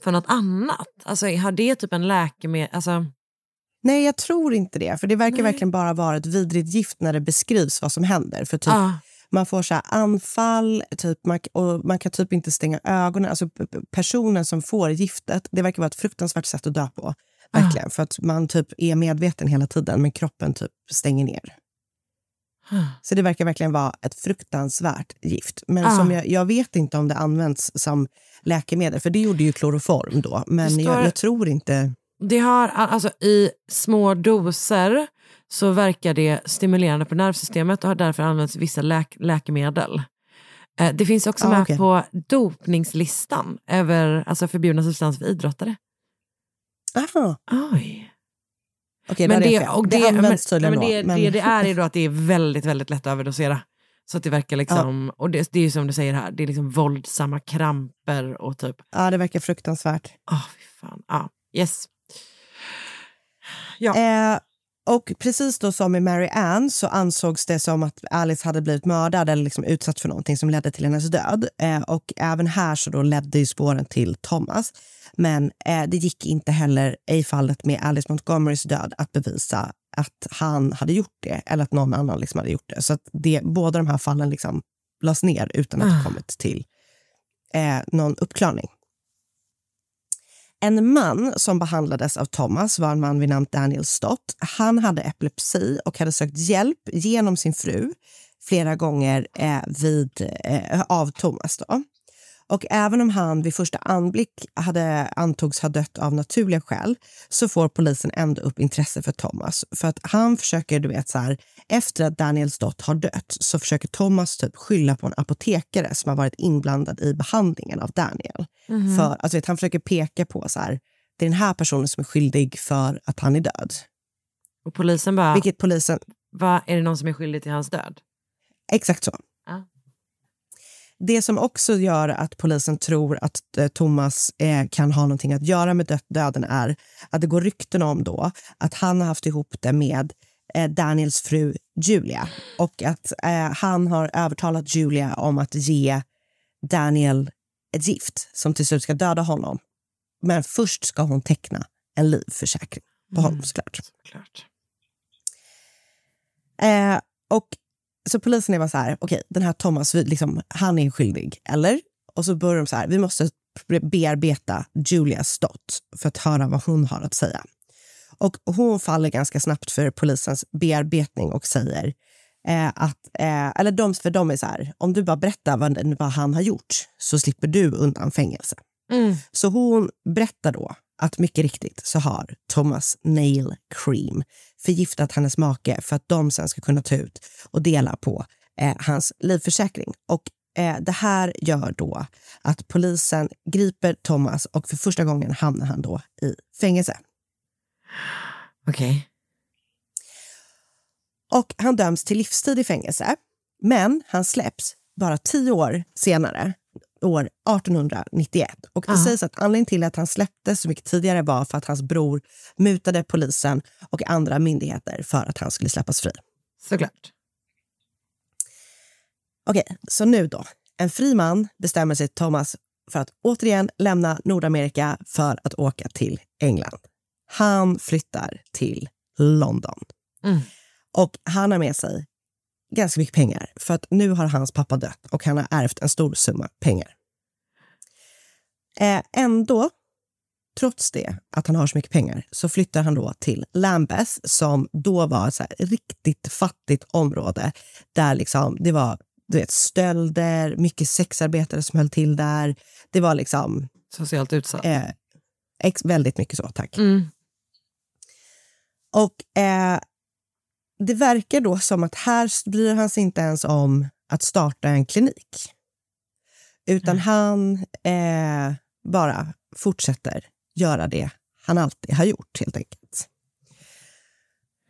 Speaker 4: för något annat? Alltså har det typ en läkemedel? Alltså,
Speaker 5: Nej, jag tror inte det. För Det verkar
Speaker 4: Nej.
Speaker 5: verkligen bara vara ett vidrigt gift när det beskrivs vad som händer. För typ,
Speaker 4: ah,
Speaker 5: Man får så här anfall typ, man, och man kan typ inte stänga ögonen. Alltså, personen som får giftet, det verkar vara ett fruktansvärt sätt att dö på. Verkligen. För att man typ är medveten hela tiden, men kroppen typ stänger ner.
Speaker 4: ah.
Speaker 5: Så det verkar verkligen vara ett fruktansvärt gift. Men
Speaker 4: Ah.
Speaker 5: som jag, jag vet inte om det används som läkemedel, för det gjorde ju kloroform då. Men
Speaker 4: står-
Speaker 5: jag, jag tror inte...
Speaker 4: Det har, alltså i små doser så verkar det stimulerande på nervsystemet och har därför använts vissa läk läkemedel. Eh, Det finns också
Speaker 5: Ah,
Speaker 4: med
Speaker 5: okej.
Speaker 4: på dopningslistan över alltså förbjudna substanser för idrottare.
Speaker 5: Aha,
Speaker 4: Oj.
Speaker 5: okej,
Speaker 4: men det, och
Speaker 5: det,
Speaker 4: det,
Speaker 5: används tydligen
Speaker 4: men det,
Speaker 5: då. Men...
Speaker 4: det det är är då att det är väldigt, väldigt lätt att överdosera. Så att det verkar liksom, och det, det är ju som du säger här, det är liksom våldsamma kramper och typ,
Speaker 5: Ja, det verkar fruktansvärt.
Speaker 4: ah fy fan, ah, yes. Ja.
Speaker 5: Eh, och precis då som med Mary Ann så ansågs det som att Alice hade blivit mördad eller liksom utsatt för någonting som ledde till hennes död. Eh, och även här så då ledde ju spåren till Thomas. Men eh, det gick inte heller i fallet med Alice Montgomerys död att bevisa att han hade gjort det eller att någon annan liksom hade gjort det. Så att det, båda de här fallen liksom lades ner utan att det
Speaker 4: Ah.
Speaker 5: kommit till eh, någon uppklarning. En man som behandlades av Thomas var en man vid namn Daniel Stott. Han hade epilepsi och hade sökt hjälp genom sin fru flera gånger eh, vid, eh, av Thomas. Då. Och även om han vid första anblick hade antogs ha dött av naturliga skäl så får polisen ändå upp intresse för Thomas. För att han försöker, du vet så här, efter att Daniel Stott har dött så försöker Thomas typ skylla på en apotekare som har varit inblandad i behandlingen av Daniel.
Speaker 4: Mhm.
Speaker 5: För, alltså, vet, han försöker peka på så här, det är den här personen som är skyldig för att han är död.
Speaker 4: Och polisen bara,
Speaker 5: Vilket polisen,
Speaker 4: Va, är det någon som är skyldig till hans död?
Speaker 5: exakt så. Det som också gör att polisen tror att eh, Thomas eh, kan ha någonting att göra med dö- döden är att det går rykten om då att han har haft ihop det med eh, Daniels fru Julia och att eh, han har övertalat Julia om att ge Daniel ett gift som till slut ska döda honom. Men först ska hon teckna en livförsäkring på honom såklart.
Speaker 4: Såklart.
Speaker 5: Eh, och så polisen är bara så här, okej, den här Thomas, liksom, han är skyldig, eller? Och så börjar de så här, vi måste be- bearbeta Julia Stott för att höra vad hon har att säga. Och hon faller ganska snabbt för polisens bearbetning och säger eh, att, eh, eller de, för de är så här, om du bara berättar vad, vad han har gjort så slipper du undan fängelse.
Speaker 4: Mm.
Speaker 5: Så hon berättar då att mycket riktigt så har Thomas Nail Cream förgiftat hennes make för att de sen ska kunna ta ut och dela på eh, hans livförsäkring. Och eh, det här gör då att polisen griper Thomas och för första gången hamnar han då i fängelse.
Speaker 4: Okej.
Speaker 5: Och han döms till livstid i fängelse. Men han släpps bara tio år senare, år 1891. Och det
Speaker 4: Aha.
Speaker 5: sägs att anledningen till att han släpptes så mycket tidigare var för att hans bror mutade polisen och andra myndigheter för att han skulle släppas fri.
Speaker 4: Såklart.
Speaker 5: Okej, så nu då. En fri man bestämmer sig Thomas för att återigen lämna Nordamerika för att åka till England. Han flyttar till London.
Speaker 4: Mm.
Speaker 5: Och han har med sig ganska mycket pengar för att nu har hans pappa dött och han har ärvt en stor summa pengar. Eh, ändå trots det, att han har så mycket pengar, så flyttar han då till Lambeth som då var ett riktigt fattigt område där liksom, det var du vet, stölder, mycket sexarbetare som höll till där. Det var liksom...
Speaker 4: Socialt utsatt.
Speaker 5: Eh, väldigt mycket så, tack.
Speaker 4: Mm.
Speaker 5: Och eh, det verkar då som att här bryr han sig inte ens om att starta en klinik. Utan
Speaker 4: Mm.
Speaker 5: han eh, bara fortsätter göra det han alltid har gjort, helt enkelt.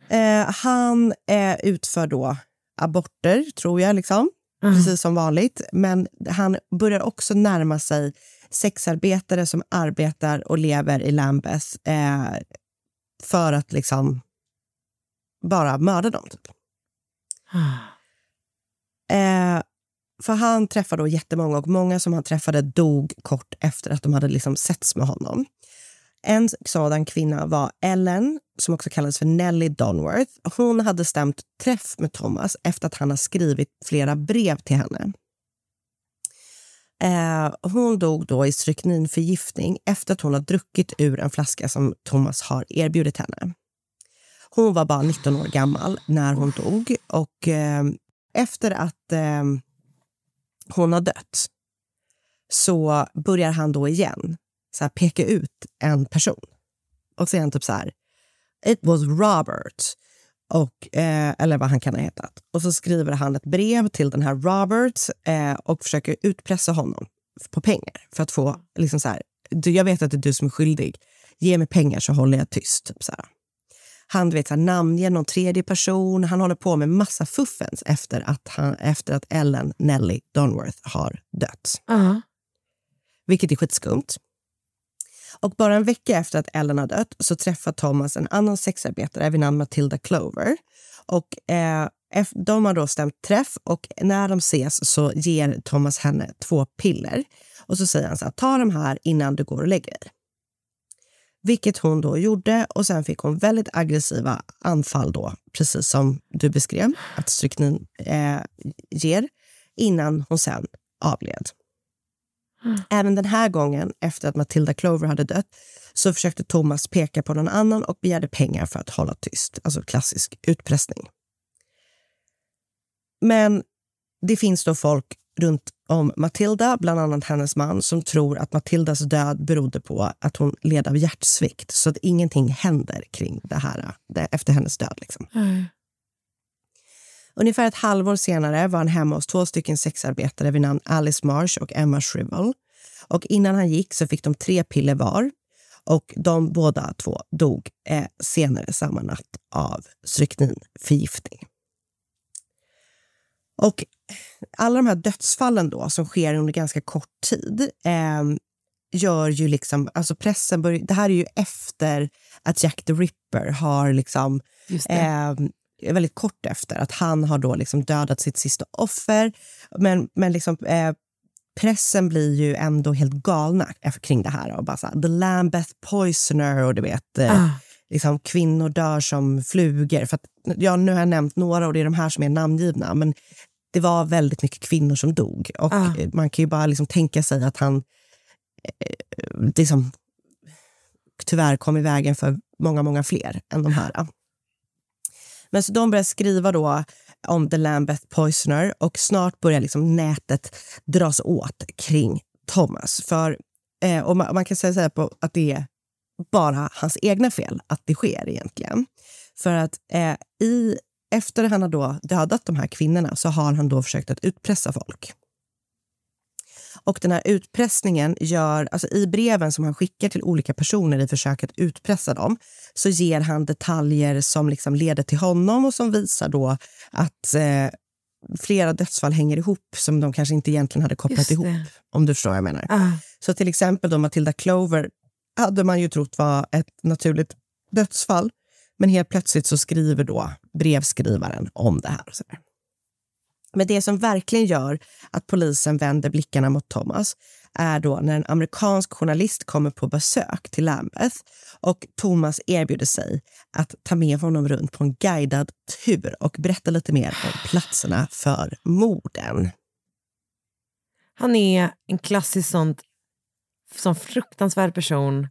Speaker 5: Eh, han eh, utför då aborter, tror jag, liksom.
Speaker 4: Mm.
Speaker 5: precis som vanligt. Men han börjar också närma sig sexarbetare som arbetar och lever i Lambeth eh, för att liksom bara mörda dem. Typ. Eh, för han träffade då jättemånga och många som han träffade dog kort efter att de hade liksom setts med honom. En sådan kvinna var Ellen, som också kallades för Nelly Donworth. Hon hade stämt träff med Thomas efter att han har skrivit flera brev till henne. Eh, hon dog då i strykninförgiftning efter att hon har druckit ur en flaska som Thomas har erbjudit henne. Hon var bara 19 år gammal när hon dog och eh, efter att eh, hon har dött så börjar han då igen så här, peka ut en person. Och säger han typ så här, it was Robert. Och, eh, eller vad han kan ha hetat. Och så skriver han ett brev till den här Robert eh, och försöker utpressa honom på pengar för att få, liksom så här, jag vet att det är du som är skyldig, ge mig pengar så håller jag tyst. Typ så här. Han vet, så här, namnger någon tredje person, han håller på med massa fuffens efter att, han, efter att Ellen Nelly Donworth har dött.
Speaker 4: Ja.
Speaker 5: Vilket är skitskumt. Och bara en vecka efter att Ellen har dött så träffar Thomas en annan sexarbetare vid namn Matilda Clover. Och eh, de har då stämt träff och när de ses så ger Thomas henne två piller. Och så säger han så här, ta de här innan du går och lägger dig. Vilket hon då gjorde och sen fick hon väldigt aggressiva anfall då, precis som du beskrev att stryknin eh, ger, innan hon sen avled. Även den här gången, efter att Matilda Clover hade dött, så försökte Thomas peka på någon annan och begärde pengar för att hålla tyst. Alltså klassisk utpressning. Men det finns då folk runt om Matilda, bland annat hennes man, som tror att Matildas död berodde på att hon led av hjärtsvikt. Så att ingenting händer kring det här det, efter hennes död. Liksom. Ungefär ett halvår senare var han hemma hos två stycken sexarbetare vid namn Alice Marsh och Emma Shrivel. Och innan han gick så fick de tre piller var. Och de båda två dog eh, senare samma natt av strykninförgiftning. Och alla de här dödsfallen då, som sker under ganska kort tid eh, gör ju liksom... Alltså pressen börjar, det här är ju efter att Jack the Ripper har liksom... Eh, väldigt kort efter att han har då liksom dödat sitt sista offer. Men, men liksom, eh, pressen blir ju ändå helt galna kring det här. Och bara så här, The Lambeth Poisoner och du vet... Eh,
Speaker 4: Ah.
Speaker 5: liksom, kvinnor dör som flugor. För att, ja, nu har jag nämnt några och det är de här som är namngivna. Men det var väldigt mycket kvinnor som dog. Och
Speaker 4: Ah.
Speaker 5: eh, man kan ju bara liksom tänka sig att han eh, liksom, tyvärr kom i vägen för många, många fler än de här. Men så de börjar skriva då om The Lambeth Poisoner och snart börjar liksom nätet dras åt kring Thomas. För, eh, och man, man kan säga så här på att det är bara hans egna fel att det sker egentligen. För att eh, i, efter han har då dödat de här kvinnorna så har han då försökt att utpressa folk. Och den här utpressningen gör, alltså i breven som han skickar till olika personer i försök att utpressa dem, så ger han detaljer som liksom leder till honom och som visar då att eh, flera dödsfall hänger ihop som de kanske inte egentligen hade kopplat ihop. Om du förstår jag menar.
Speaker 4: Ah.
Speaker 5: Så till exempel då Matilda Clover hade man ju trott var ett naturligt dödsfall. Men helt plötsligt så skriver då brevskrivaren om det här. Och så där. Men det som verkligen gör att polisen vänder blickarna mot Thomas är då när en amerikansk journalist kommer på besök till Lambeth och Thomas erbjuder sig att ta med honom runt på en guidad tur och berätta lite mer om platserna för morden.
Speaker 4: Han är en klassisk sån fruktansvärd person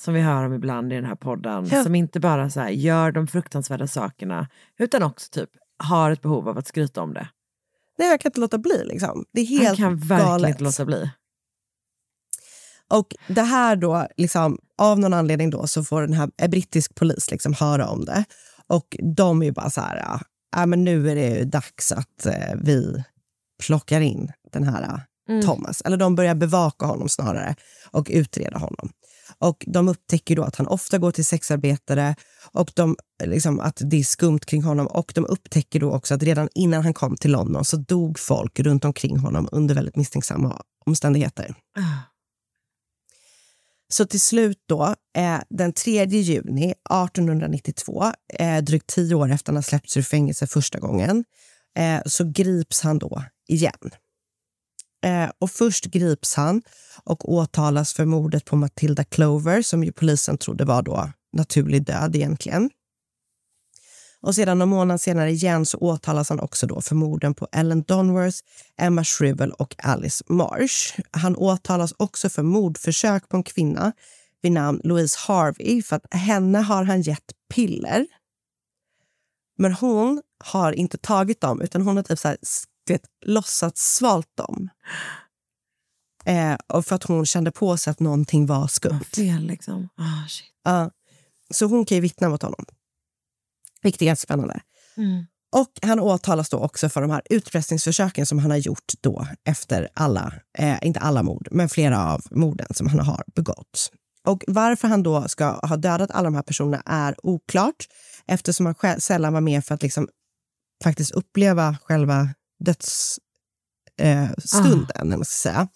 Speaker 4: som vi hör om ibland i den här podden,
Speaker 5: Ja.
Speaker 4: som inte bara så här, gör de fruktansvärda sakerna, utan också typ har ett behov av att skryta om det.
Speaker 5: Nej, jag kan inte låta bli. Liksom. Det är
Speaker 4: Han
Speaker 5: helt
Speaker 4: kan verkligen
Speaker 5: galet.
Speaker 4: inte låta bli.
Speaker 5: Och det här då, liksom, av någon anledning då, så får den här eh, brittisk polis liksom höra om det. Och de är ju bara så här, ja, ja, men nu är det ju dags att eh, vi plockar in den här eh,
Speaker 4: Mm.
Speaker 5: Thomas. Eller de börjar bevaka honom snarare och utreda honom. Och de upptäcker då att han ofta går till sexarbetare och de, liksom, att det är skumt kring honom. Och de upptäcker då också att redan innan han kom till London så dog folk runt omkring honom under väldigt misstänksamma omständigheter.
Speaker 4: Ah.
Speaker 5: Så till slut då, eh, den 3 juni 1892, eh, drygt tio år efter han har släppts ur fängelse första gången, eh, så grips han då igen. Eh, och först grips han och åtalas för mordet på Matilda Clover som ju polisen trodde var då naturlig död egentligen. Och sedan någon månad senare igen så åtalas han också då för morden på Ellen Donworth, Emma Shrivel och Alice Marsh. Han åtalas också för mordförsök på en kvinna vid namn Louise Harvey för att henne har han gett piller. Men hon har inte tagit dem utan hon har typ så här, vet, låtsats svalt dem. Eh, och för att hon kände på sig att någonting var skumt.
Speaker 4: Fel liksom. Ah, shit.
Speaker 5: Ja. så hon kan ju vittna mot honom. Vilket är ganska spännande.
Speaker 4: Mm.
Speaker 5: Och han åtalas då också för de här utpressningsförsöken som han har gjort då efter alla, eh, inte alla mord, men flera av morden som han har begått. Och varför han då ska ha dödat alla de här personerna är oklart eftersom han själv, sällan var med för att liksom faktiskt uppleva själva dödsstunden, eh, vad man ska säga.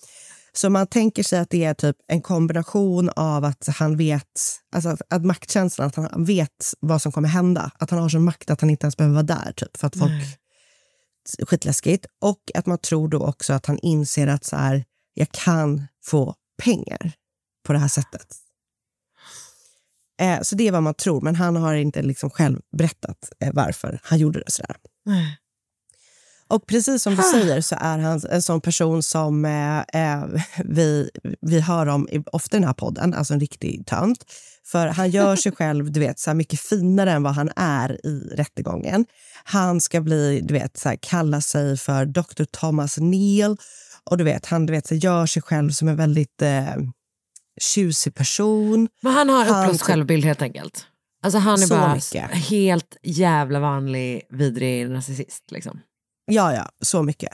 Speaker 5: Så man tänker sig att det är typ en kombination av att han vet, alltså att, att maktkänslan, att han vet vad som kommer hända. Att han har sån makt att han inte ens behöver vara där, typ, för att folk... Skitläskigt. Och att man tror då också att han inser att så här, jag kan få pengar på det här sättet. Eh, så det är vad man tror, men han har inte liksom själv berättat eh, varför han gjorde det sådär.
Speaker 4: Nej.
Speaker 5: Och precis som du säger så är han en sån person som eh, eh, vi, vi hör om ofta i den här podden, alltså en riktig tönt. För han gör sig själv du vet, så här mycket finare än vad han är i rättegången. Han ska bli, du vet, så här, kalla sig för Dr. Thomas Neal. Och du vet, han du vet, så gör sig själv som en väldigt eh, tjusig person.
Speaker 4: Men han har
Speaker 5: Han-
Speaker 4: uppblåst självbild helt enkelt. Alltså han är
Speaker 5: Så
Speaker 4: bara
Speaker 5: mycket.
Speaker 4: helt jävla vanlig vidrig narcissist. Liksom.
Speaker 5: Ja, ja, så mycket.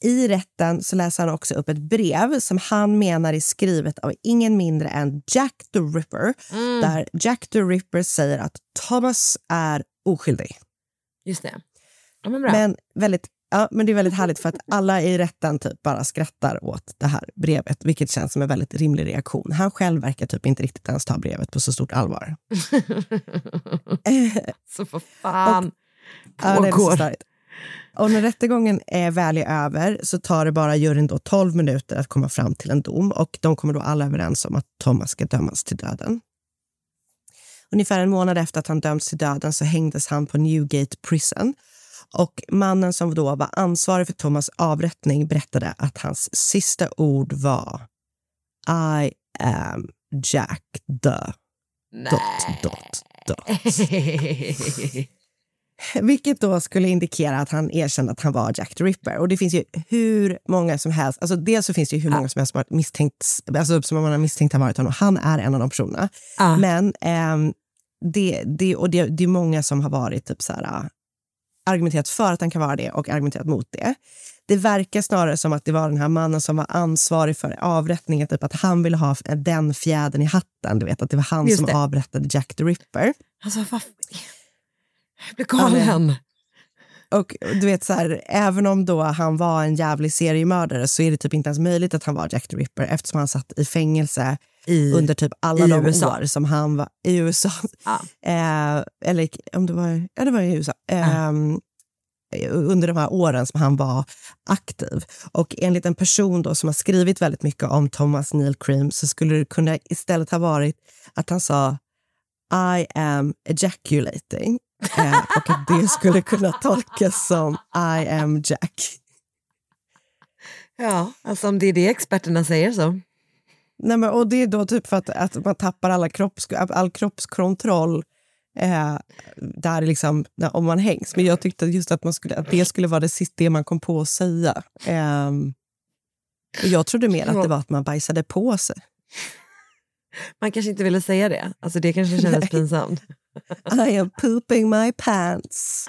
Speaker 5: I rätten så läser han också upp ett brev som han menar är skrivet av ingen mindre än Jack the Ripper. Där Jack the Ripper säger att Thomas är oskyldig.
Speaker 4: Just det. Ja, men.
Speaker 5: Men, väldigt, ja, men det är väldigt härligt för att alla i rätten typ bara skrattar åt det här brevet, vilket känns som en väldigt rimlig reaktion. Han själv verkar typ inte riktigt ens ta brevet på så stort allvar.
Speaker 4: så för fan
Speaker 5: Ja, det är så
Speaker 4: pågår.
Speaker 5: Och när rättegången är väl är över så tar det bara juryn då 12 minuter att komma fram till en dom och de kommer då alla överens om att Thomas ska dömas till döden. Ungefär en månad efter att han dömts till döden så hängdes han på Newgate Prison. Och mannen som då var ansvarig för Thomas avrättning berättade att hans sista ord var I am Jack the... Dot, dot, dot. Vilket då skulle indikera att han erkände att han var Jack the Ripper. Och det finns ju hur många som helst, alltså dels så finns det ju hur många som helst som, har misstänkt, alltså som man har misstänkt har varit honom. Han är en av de personerna.
Speaker 4: Ja.
Speaker 5: Men ehm, det, det, och det, det är många som har varit typ så här, äh, argumenterat för att han kan vara det och argumenterat mot det. Det verkar snarare som att det var den här mannen som var ansvarig för avrättningen, typ att han ville ha den fjädern i hatten. Du vet, att det var han
Speaker 4: Just
Speaker 5: som
Speaker 4: det.
Speaker 5: avrättade Jack the Ripper.
Speaker 4: Alltså. Jag blir galen.
Speaker 5: Och du vet så här, även om då han var en jävlig seriemördare så är det typ inte ens möjligt att han var Jack the Ripper eftersom han satt i fängelse
Speaker 4: I,
Speaker 5: under typ alla de
Speaker 4: USA.
Speaker 5: år som han var i USA.
Speaker 4: Ja.
Speaker 5: Eh, eller om det var, ja, det var i USA. Ehm, under de här åren som han var aktiv. Och enligt en person då som har skrivit väldigt mycket om Thomas Neil Cream så skulle det kunna istället ha varit att han sa I am ejaculating. Eh, och det skulle kunna tolkas som I am Jack.
Speaker 4: Ja, alltså om det är det experterna säger så.
Speaker 5: Nej, men, och det är då typ för att, att man tappar alla kropps, all kroppskontroll eh, där liksom, om man hängs. Men jag tyckte just att, man skulle, att det skulle vara det sista man kom på att säga. Eh, jag trodde mer att det var att man bajsade på sig.
Speaker 4: Man kanske inte ville säga det. Alltså det kanske kändes Nej. pinsamt.
Speaker 5: I am pooping my pants.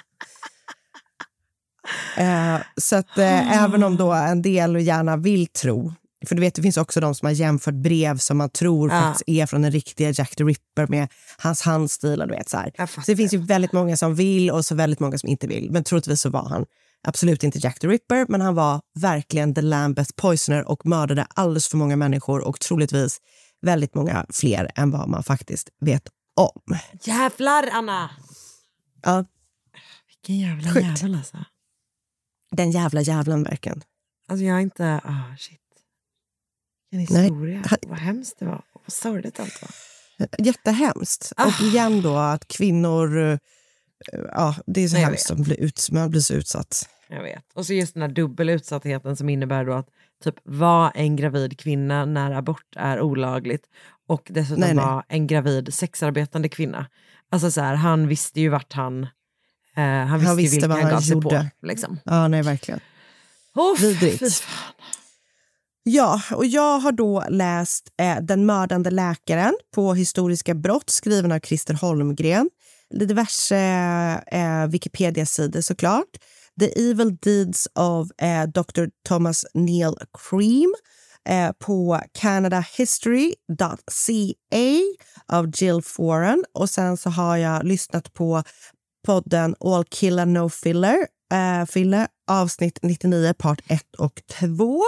Speaker 5: Eh, så att eh, även om då en del gärna vill tro för du vet, det finns också de som har jämfört brev som man tror ja. faktiskt är från den riktiga Jack the Ripper med hans handstil. Och du vet, så, så det finns ju väldigt många som vill och så väldigt många som inte vill. Men troligtvis så var han absolut inte Jack the Ripper, men han var verkligen the Lambeth Poisoner och mördade alldeles för många människor och troligtvis väldigt många fler än vad man faktiskt vet om.
Speaker 4: Jävlar, Anna!
Speaker 5: Ja.
Speaker 4: Vilken jävla Sjukt. jävel alltså.
Speaker 5: Den jävla jävlen verkligen.
Speaker 4: Alltså jag är inte... Oh, shit. Vilken historia. Nej. Vad hemskt det var. Vad sorgligt allt var.
Speaker 5: Jättehemskt. Ah. Och igen då att kvinnor... Eh, ja, det är så Nej, hemskt att bli ut, man blir så utsatt.
Speaker 4: Jag vet. Och så just den här dubbelutsattheten som innebär då att typ vara en gravid kvinna när abort är olagligt och dessutom vara en gravid sexarbetande kvinna. Alltså så här, han visste ju vart han... Eh, han visste, han visste vilka vad han gav sig gjorde. på. Liksom.
Speaker 5: Ja, nej verkligen. Oh, Vidrigt. Ja, och jag har då läst eh, Den mördande läkaren på historiska brott skriven av Christer Holmgren. Diverse eh, Wikipedia-sidor såklart. The Evil Deeds of eh, Dr. Thomas Neil Cream eh, på canadahistory.ca av Jill Foran. Och sen så har jag lyssnat på podden All Killer No Filler, eh, filler avsnitt 99, part 1 och 2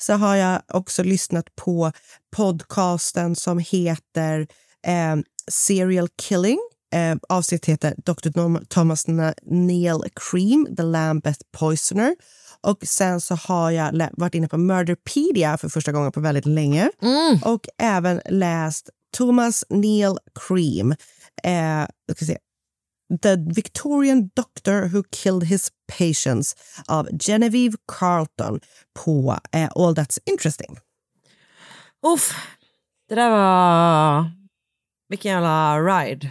Speaker 5: så har jag också lyssnat på podcasten som heter eh, Serial Killing. Eh, avsnittet heter Dr. Thomas Neil Cream, The Lambeth Poisoner. Och sen så har jag varit inne på Murderpedia för första gången på väldigt länge. Mm. Och även läst Thomas Neil Cream. Eh, ska se, The Victorian Doctor Who Killed His Patients av Genevieve Carlton på eh, All That's Interesting.
Speaker 4: Uff, det där var... Vilken jävla ride.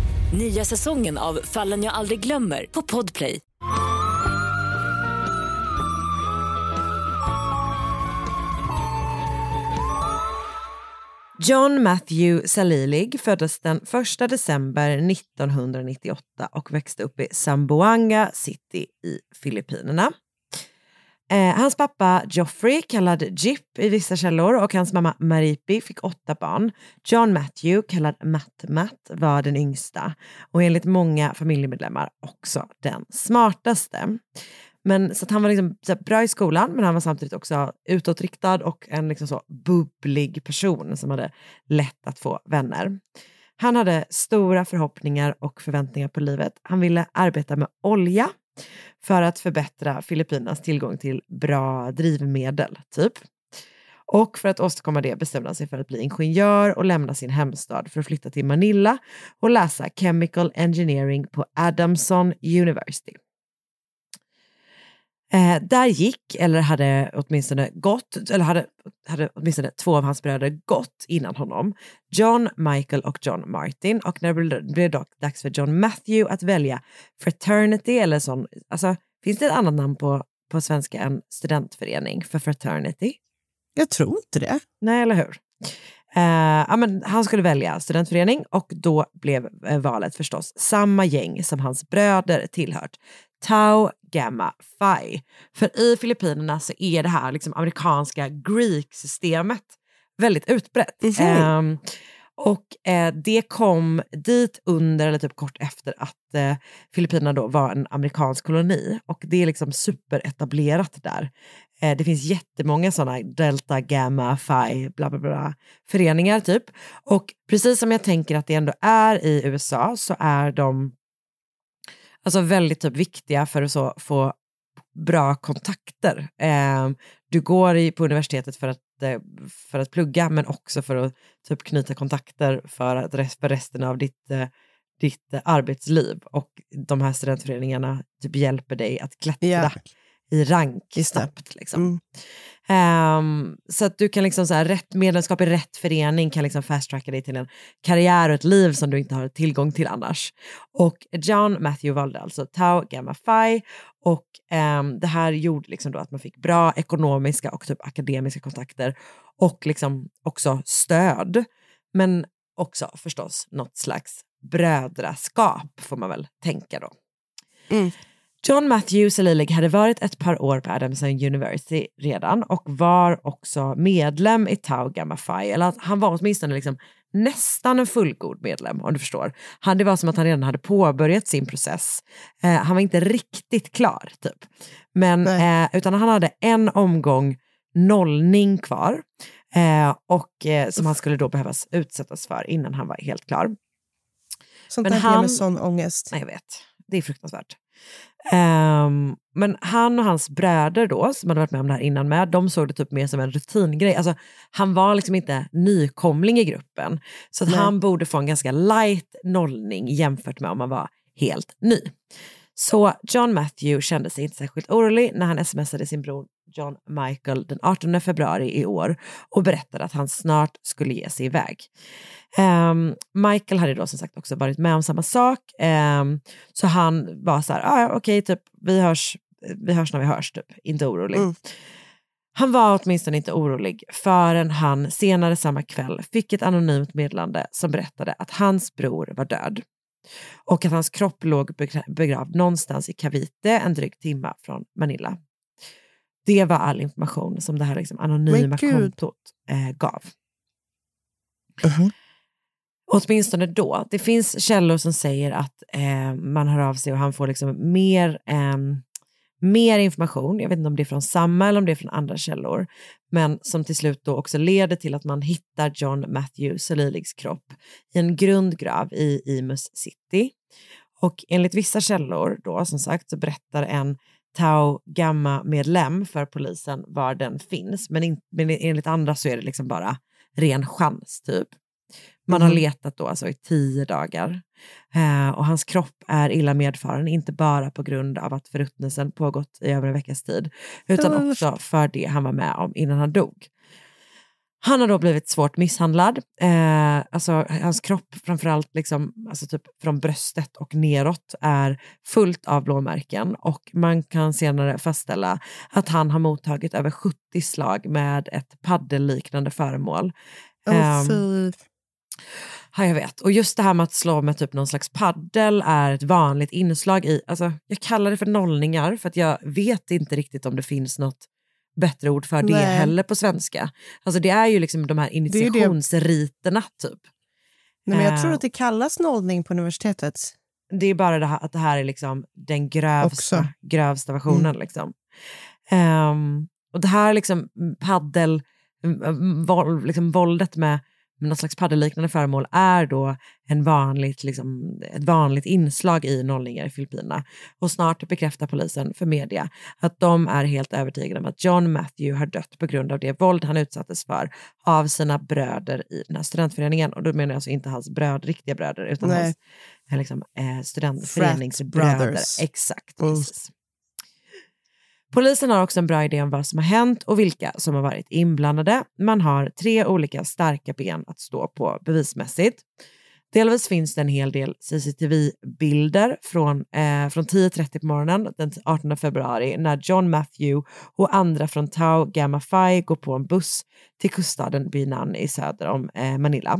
Speaker 6: Nya säsongen av Fallen jag aldrig glömmer på Podplay.
Speaker 4: John Matthew Salilig föddes den 1 december 1998 och växte upp i Zamboanga City i Filippinerna. Eh, hans pappa Joffrey, kallad Jip i vissa källor, och hans mamma Maripi fick åtta barn. John Matthew, kallad Matt Matt, var den yngsta och enligt många familjemedlemmar också den smartaste. Men, så han var liksom, så bra i skolan, men han var samtidigt också utåtriktad och en liksom så bubblig person som hade lätt att få vänner. Han hade stora förhoppningar och förväntningar på livet. Han ville arbeta med olja för att förbättra Filippinas tillgång till bra drivmedel, typ. Och för att åstadkomma det bestämde han sig för att bli ingenjör och lämna sin hemstad för att flytta till Manila och läsa Chemical Engineering på Adamson University. Eh, där gick, eller hade åtminstone gått, eller hade, hade åtminstone två av hans bröder gått innan honom. John, Michael och John Martin. Och när det blev dock dags för John Matthew att välja fraternity eller sån, alltså finns det ett annat namn på, på svenska än studentförening för fraternity?
Speaker 5: Jag tror inte det.
Speaker 4: Nej, eller hur? Uh, ja, men han skulle välja studentförening och då blev uh, valet förstås samma gäng som hans bröder tillhört. Tau Gamma Phi. För i Filippinerna så är det här liksom amerikanska Greek-systemet väldigt utbrett. Um, och eh, det kom dit under, eller typ kort efter, att eh, Filippinerna då var en amerikansk koloni. Och det är liksom superetablerat där. Eh, det finns jättemånga sådana delta, gamma, phi, bla bla bla föreningar typ. Och precis som jag tänker att det ändå är i USA så är de alltså väldigt typ viktiga för att så få bra kontakter. Eh, du går i, på universitetet för att, eh, för att plugga men också för att typ knyta kontakter för, att, rest- för resten av ditt, eh, ditt eh, arbetsliv. Och de här studentföreningarna typ hjälper dig att klättra
Speaker 5: Yeah
Speaker 4: i rank
Speaker 5: Just
Speaker 4: snabbt. Liksom.
Speaker 5: Mm.
Speaker 4: Ehm, så att du kan liksom så här, rätt medlemskap i rätt förening kan liksom fast tracka dig till en karriär och ett liv som du inte har tillgång till annars. Och John Matthew valde alltså Tau Gamma Phi och ehm, det här gjorde liksom då att man fick bra ekonomiska och typ akademiska kontakter och liksom också stöd. Men också förstås något slags brödraskap får man väl tänka då.
Speaker 5: Mm.
Speaker 4: John Matthew Salilig hade varit ett par år på Adamson University redan och var också medlem i Tau Gamma Phi, eller han var åtminstone liksom nästan en fullgod medlem om du förstår. Han, det var som att han redan hade påbörjat sin process. Eh, han var inte riktigt klar typ. Men, eh, utan han hade en omgång nollning kvar eh, och eh, som han skulle då behöva utsättas för innan han var helt klar.
Speaker 5: Sånt
Speaker 4: Men
Speaker 5: där ger mig sån ångest.
Speaker 4: Nej, jag vet. Det är fruktansvärt. Ehm, men han och hans bröder då, som hade varit med om det här innan med, de såg det typ mer som en rutingrej. Alltså, han var liksom inte nykomling i gruppen. Så han borde få en ganska light nollning jämfört med om han var helt ny. Så John Matthew kände sig inte särskilt orolig när han smsade sin bror John Michael den 18 februari i år och berättade att han snart skulle ge sig iväg. Ehm, Michael hade då som sagt också varit med om samma sak, ehm, så han var så här, ah, okej, typ, vi, hörs, vi hörs när vi hörs, typ. inte orolig.
Speaker 5: Mm.
Speaker 4: Han var åtminstone inte orolig förrän han senare samma kväll fick ett anonymt meddelande som berättade att hans bror var död och att hans kropp låg begra- begravd någonstans i Cavite en dryg timme från Manila. Det var all information som det här liksom anonyma kontot eh, gav.
Speaker 5: Mhm.
Speaker 4: Åtminstone då. Det finns källor som säger att eh, man hör av sig och han får liksom mer, ehm, mer information. Jag vet inte om det är från samma eller om det är från andra källor. Men som till slut då också leder till att man hittar John Matthew Saliligs kropp i en grundgrav i Imus City. Och enligt vissa källor då som sagt så berättar en Tau Gamma-medlem för polisen var den finns. Men, in, men enligt andra så är det liksom bara ren chans typ. Man har
Speaker 5: Mhm.
Speaker 4: letat då alltså i tio dagar. Eh, och hans kropp är illa medfaren, inte bara på grund av att förruttnelsen pågått i över en veckas tid, utan också för det han var med om innan han dog. Han har då blivit svårt misshandlad. Eh, alltså, hans kropp, framförallt liksom, alltså typ från bröstet och neråt, är fullt av blåmärken och man kan senare fastställa att han har mottagit över 70 slag med ett paddelliknande föremål. Ehm,
Speaker 5: fy.
Speaker 4: Ja, jag vet. Och just det här med att slå med typ någon slags paddel är ett vanligt inslag i, alltså jag kallar det för nollningar för att jag vet inte riktigt om det finns något bättre ord för det
Speaker 5: Nej.
Speaker 4: heller på svenska. Alltså det är ju liksom de här initiationsriterna typ.
Speaker 5: Nej, men jag
Speaker 4: Eh.
Speaker 5: tror att det kallas nollning på universitetet.
Speaker 4: Det är bara det här, att det här är liksom den grövsta,
Speaker 5: Också.
Speaker 4: grövsta versionen. Liksom. Ehm, och det här liksom paddel, mm, liksom våldet med, med något slags paddelliknande föremål är då en vanligt, liksom, ett vanligt inslag i nollningar i Filippinerna. Och snart bekräftar polisen för media att de är helt övertygade om att John Matthew har dött på grund av det våld han utsattes för av sina bröder i den här studentföreningen. Och då menar jag alltså inte hans bröd, riktiga bröder utan
Speaker 5: Nej.
Speaker 4: hans eh, liksom, eh, studentföreningsbröder. Exakt,
Speaker 5: Mm.
Speaker 4: precis. Polisen har också en bra idé om vad som har hänt och vilka som har varit inblandade. Man har tre olika starka ben att stå på bevismässigt. Delvis finns det en hel del CCTV-bilder från, eh, från 10.30 på morgonen den 18 februari när John Matthew och andra från Tau Gamma Phi går på en buss till kuststaden Binan i söder om eh, Manila.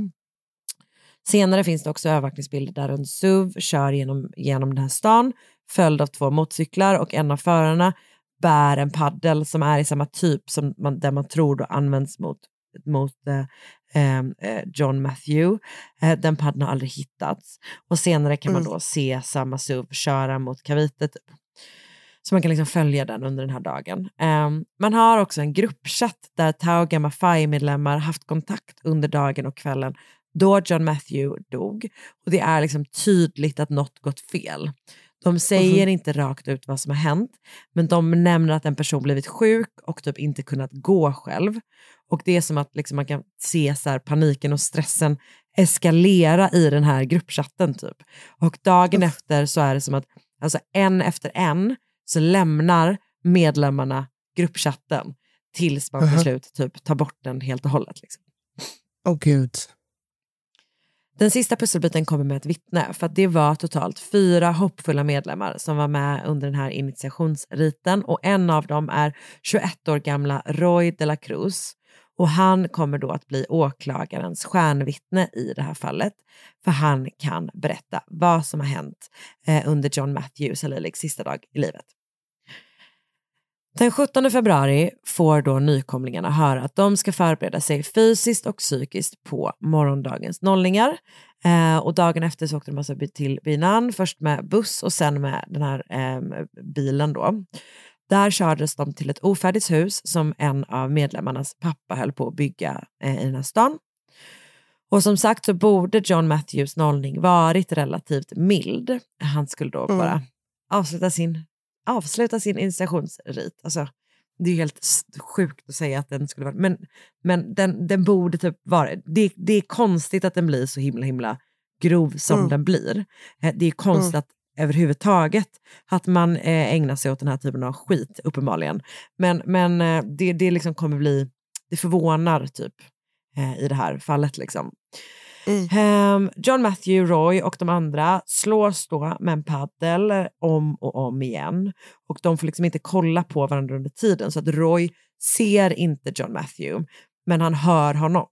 Speaker 4: Senare finns det också övervakningsbilder där en SUV kör genom, genom den här stan följd av två motorcyklar och en av förarna bär en paddel som är i samma typ som man, där man tror då används mot, mot eh, eh, John Matthew. Eh, den paddeln har aldrig hittats och senare kan man
Speaker 5: Mm.
Speaker 4: då se samma SUV köra mot Cavite. Typ. Så man kan liksom följa den under den här dagen. Ehm, man har också en gruppchatt där Tau Gamma Phi-medlemmar haft kontakt under dagen och kvällen då John Matthew dog. Och det är liksom tydligt att något gått fel. De säger
Speaker 5: Mhm.
Speaker 4: inte rakt ut vad som har hänt, men de nämner att en person blivit sjuk och typ inte kunnat gå själv. Och det är som att liksom man kan se så paniken och stressen eskalera i den här gruppchatten typ. Och dagen efter så är det som att alltså en efter en så lämnar medlemmarna gruppchatten tills man till
Speaker 5: Mhm.
Speaker 4: slut typ tar bort den helt och hållet. Liksom.
Speaker 5: Åh gud.
Speaker 4: Den sista pusselbiten kommer med ett vittne för att det var totalt fyra hoppfulla medlemmar som var med under den här initiationsriten och en av dem är 21 år gamla Roy de la Cruz och han kommer då att bli åklagarens stjärnvittne i det här fallet för han kan berätta vad som har hänt eh, under John Matthews Haliliks sista dag i livet. Den 17 februari får då nykomlingarna höra att de ska förbereda sig fysiskt och psykiskt på morgondagens nollningar. Eh, och dagen efter så åkte de alltså till Binan, först med buss och sen med den här eh, bilen då. Där kördes de till ett ofärdigt hus som en av medlemmarnas pappa höll på att bygga eh, i den här stan. Och som sagt så borde John Matthews nollning varit relativt mild. Han skulle då
Speaker 5: Mm.
Speaker 4: bara avsluta sin, avsluta sin initiationsrit. Alltså, det är helt sjukt att säga att den skulle vara, men, men den, den borde typ vara, det, det är konstigt att den blir så himla himla grov som
Speaker 5: Mm.
Speaker 4: den blir. Eh, Det är konstigt
Speaker 5: Mm.
Speaker 4: att överhuvudtaget att man eh, ägnar sig åt den här typen av skit uppenbarligen. Men, men eh, det, det liksom kommer bli, det förvånar typ i det här fallet liksom.
Speaker 5: Mm.
Speaker 4: John Matthew, Roy och de andra slås då med en paddel eh, om och om igen. Och de får liksom inte kolla på varandra under tiden så att Roy ser inte John Matthew men han hör honom.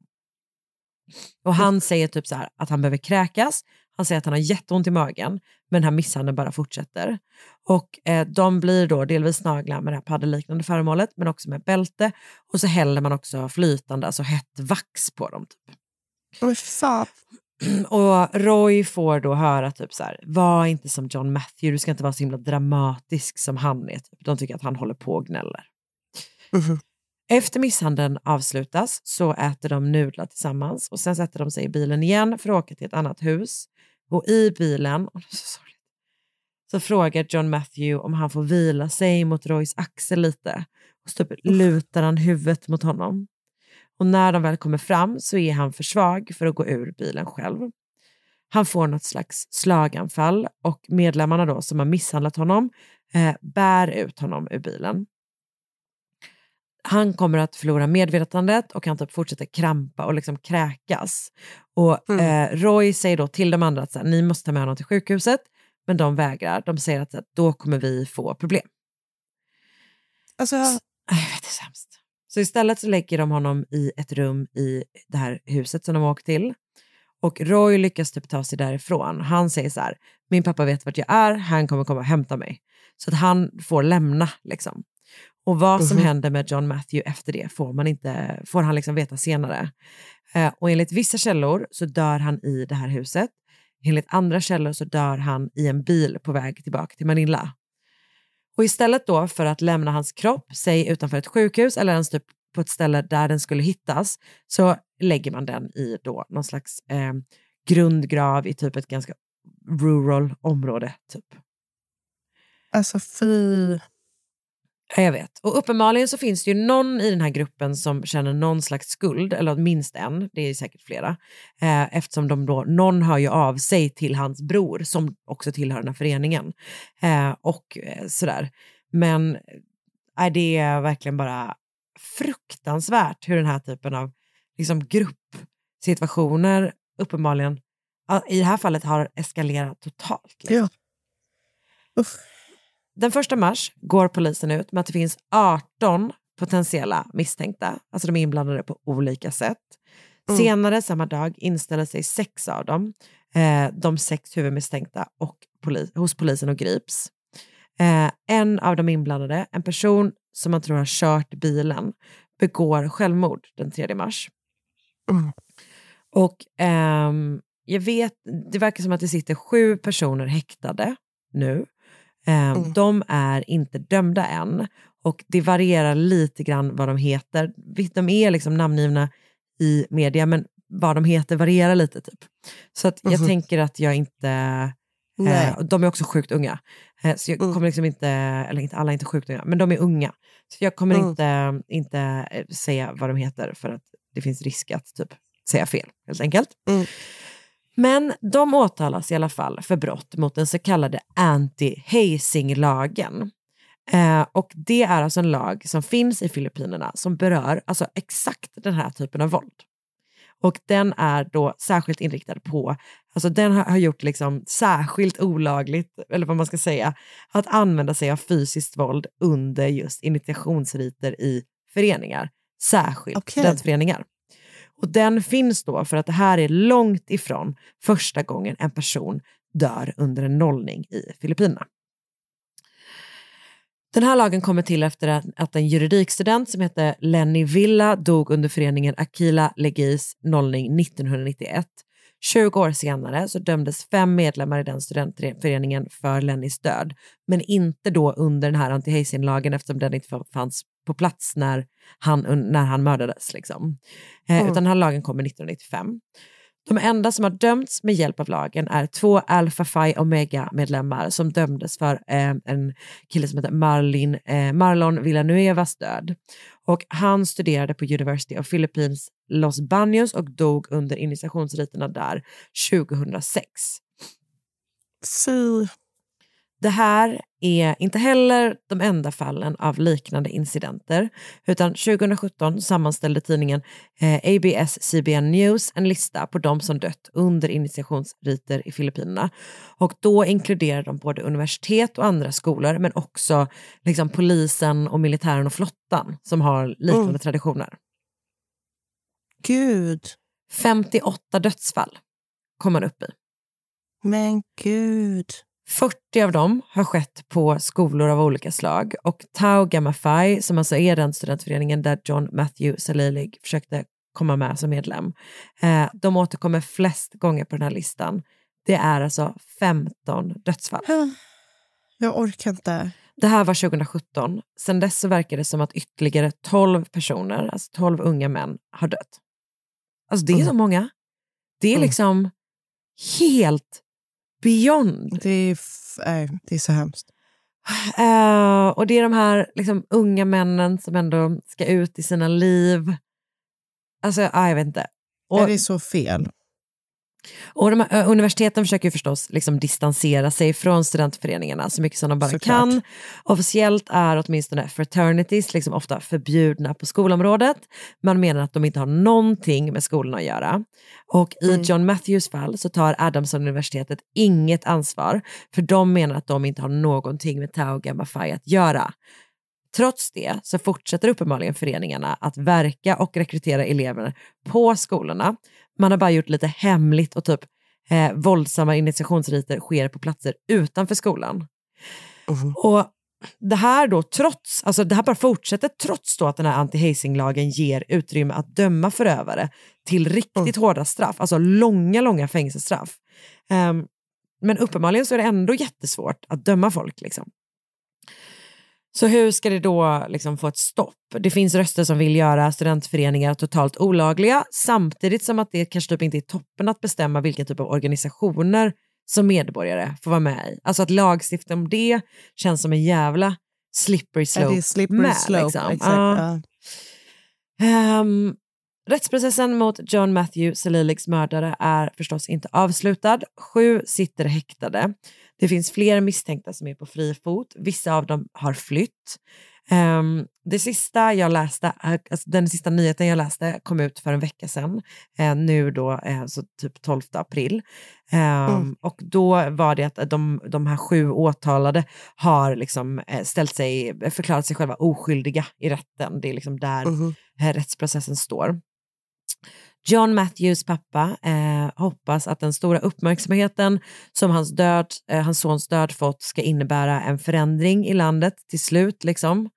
Speaker 4: Och han säger typ så här att han behöver kräkas, han säger att han har jätteont i magen men den här misshandeln bara fortsätter. Och eh, de blir då delvis snagla med det här paddelliknande föremålet men också med bälte och så häller man också flytande, alltså hett vax på dem. Typ.
Speaker 5: Men fan.
Speaker 4: Och Roy får då höra typ så här, var inte som John Matthew, du ska inte vara så himla dramatisk som han är. Typ. De tycker att han håller på och gnäller.
Speaker 5: Mhm.
Speaker 4: Efter misshandeln avslutas så äter de nudlar tillsammans och sen sätter de sig i bilen igen för att åka till ett annat hus. Och i bilen, är så, så frågar John Matthew om han får vila sig mot Roys axel lite. Och så typ lutar han huvudet mot honom. Och när de väl kommer fram så är han för svag för att gå ur bilen själv. Han får något slags slaganfall och medlemmarna då som har misshandlat honom eh, bär ut honom ur bilen. Han kommer att förlora medvetandet och han typ fortsätter krampa och liksom kräkas. Och eh, Roy säger då till de andra att så här, ni måste ta med honom till sjukhuset, men de vägrar. De säger att så här, då kommer vi få problem.
Speaker 5: Alltså,
Speaker 4: Jag vet, det är så hemskt. Så istället så lägger de honom i ett rum i det här huset som de åkt till. Och Roy lyckas typ ta sig därifrån. Han säger så här, min pappa vet vart jag är, han kommer komma och hämta mig. Så att han får lämna liksom. Och vad som
Speaker 5: Mhm.
Speaker 4: händer med John Matthew efter det får, man inte, får han liksom veta senare. Eh, och enligt vissa källor så dör han i det här huset. Enligt andra källor så dör han i en bil på väg tillbaka till Manila. Och istället då för att lämna hans kropp, säg utanför ett sjukhus eller ens typ på ett ställe där den skulle hittas, så lägger man den i då någon slags eh, grundgrav i typ ett ganska rural område. Typ.
Speaker 5: alltså fy.
Speaker 4: Ja, jag vet. Och uppenbarligen så finns det ju någon i den här gruppen som känner någon slags skuld, eller minst en, det är säkert flera, eh, eftersom de då, någon hör ju av sig till hans bror som också tillhör den här föreningen. Eh, och eh, sådär. Men eh, det är verkligen bara fruktansvärt hur den här typen av liksom, gruppsituationer uppenbarligen, i det här fallet har eskalerat totalt. Liksom.
Speaker 5: Ja. Uff.
Speaker 4: Den första mars går polisen ut med att det finns 18 potentiella misstänkta, alltså de är inblandade på olika sätt.
Speaker 5: Mm.
Speaker 4: Senare samma dag inställer sig sex av dem, eh, de sex huvudmisstänkta, och poli- hos polisen och grips. Eh, en av de inblandade, en person som man tror har kört bilen, begår självmord den 3 mars.
Speaker 5: Mm.
Speaker 4: Och ehm, jag vet, det verkar som att det sitter sju personer häktade nu. Eh,
Speaker 5: Mm.
Speaker 4: De är inte dömda än och det varierar lite grann vad de heter. De är liksom namngivna i media men vad de heter varierar lite typ. Så att jag
Speaker 5: Mhm.
Speaker 4: tänker att jag inte, eh, de är också sjukt unga. Eh, så jag
Speaker 5: Mm.
Speaker 4: kommer liksom inte, eller inte alla är inte sjukt unga, men de är unga. Så jag kommer
Speaker 5: Mm.
Speaker 4: inte, inte eh, säga vad de heter för att det finns risk att typ säga fel helt enkelt. Men de åtalas i alla fall för brott mot den så kallade anti-hazing-lagen. Eh, och det är alltså en lag som finns i Filippinerna som berör alltså exakt den här typen av våld. Och den är då särskilt inriktad på, alltså den har, har gjort liksom särskilt olagligt, eller vad man ska säga, att använda sig av fysiskt våld under just initiationsriter i föreningar, särskilt
Speaker 5: Okej.
Speaker 4: studentföreningar. Och den finns då för att det här är långt ifrån första gången en person dör under en nollning i Filippinerna. Den här lagen kommer till efter att, en juridikstudent som heter Lenny Villa dog under föreningen Aquila Legis nollning 1991. 20 år senare så dömdes fem medlemmar i den studentföreningen för Lennys död, men inte då under den här anti-hazing-lagen eftersom den inte fanns på plats när han, när han mördades. Liksom. Eh,
Speaker 5: Mm.
Speaker 4: Utan här lagen kommer 1995. De enda som har dömts med hjälp av lagen är två Alpha Phi Omega-medlemmar som dömdes för eh, en kille som heter Marlin, eh, Marlon Villanuevas död. Och han studerade på University of Philippines Los Baños och dog under initiationsriterna där 2006.
Speaker 5: Fy.
Speaker 4: Det här är inte heller de enda fallen av liknande incidenter, utan 2017 sammanställde tidningen eh, ABS-CBN News en lista på de som dött under initiationsriter i Filippinerna. Och då inkluderar de både universitet och andra skolor, men också liksom, polisen och militären och flottan som har liknande
Speaker 5: Mm.
Speaker 4: traditioner.
Speaker 5: Gud.
Speaker 4: 58 dödsfall kom man upp i.
Speaker 5: Men gud.
Speaker 4: 40 av dem har skett på skolor av olika slag och Tau Gamma Phi, som alltså är den studentföreningen där John Matthew Salilig försökte komma med som medlem, eh, de återkommer flest gånger på den här listan. Det är alltså 15 dödsfall.
Speaker 5: Jag orkar inte.
Speaker 4: Det här var 2017. Sen dess så verkar det som att ytterligare 12 personer, alltså 12 unga män, har dött. Alltså det är så
Speaker 5: Mm.
Speaker 4: många. Det är liksom helt beyond.
Speaker 5: Det är, nej, det är så hemskt.
Speaker 4: Eh, och det är de här liksom, unga männen som ändå ska ut i sina liv. Alltså, ja, jag vet inte. Och,
Speaker 5: är det så fel?
Speaker 4: Och de här, universiteten försöker förstås liksom distansera sig från studentföreningarna så mycket som de bara
Speaker 5: Såklart.
Speaker 4: kan. Officiellt är åtminstone fraternities liksom ofta förbjudna på skolområdet. Man menar att de inte har någonting med skolorna att göra. Och i
Speaker 5: Mm.
Speaker 4: John Matthews fall så tar Adamson-universitetet inget ansvar för de menar att de inte har någonting med Tau Gamma Phi att göra. Trots det så fortsätter uppenbarligen föreningarna att verka och rekrytera elever på skolorna. Man har bara gjort lite hemligt och typ eh, våldsamma initiationsriter sker på platser utanför skolan.
Speaker 5: Mhm.
Speaker 4: Och det här då trots, alltså det här bara fortsätter trots då att den här anti-hazing-lagen ger utrymme att döma förövare till riktigt hårda straff, alltså långa, långa fängelsestraff. Ehm, men uppenbarligen så är det ändå jättesvårt att döma folk. Liksom. Så hur ska det då liksom få ett stopp? Det finns röster som vill göra studentföreningar totalt olagliga samtidigt som att det kanske typ inte är toppen att bestämma vilken typ av organisationer som medborgare får vara med i. Alltså att lagstifta om det känns som en jävla slippery
Speaker 5: Ja,
Speaker 4: slope.
Speaker 5: det är slippery
Speaker 4: med,
Speaker 5: slope.
Speaker 4: liksom.
Speaker 5: Exakt.
Speaker 4: Ja.
Speaker 5: Ja.
Speaker 4: Ehm, rättsprocessen mot John Matthew Saliligs mördare är förstås inte avslutad. Sju sitter häktade. Det finns fler misstänkta som är på fri fot. Vissa av dem har flytt. Ehm, det sista jag läste, eh, alltså den sista nyheten jag läste kom ut för en vecka sedan. eh, nu då, eh, så typ 12 april. Ehm,
Speaker 5: Mm.
Speaker 4: Och då var det att de, de här sju åtalade har liksom eh, ställt sig, förklarat sig själva oskyldiga i rätten. Det är liksom där eh, rättsprocessen står. John Matthews pappa eh, hoppas att den stora uppmärksamheten som hans, död, eh, hans sons död fått ska innebära en förändring i landet till slut. Liksom.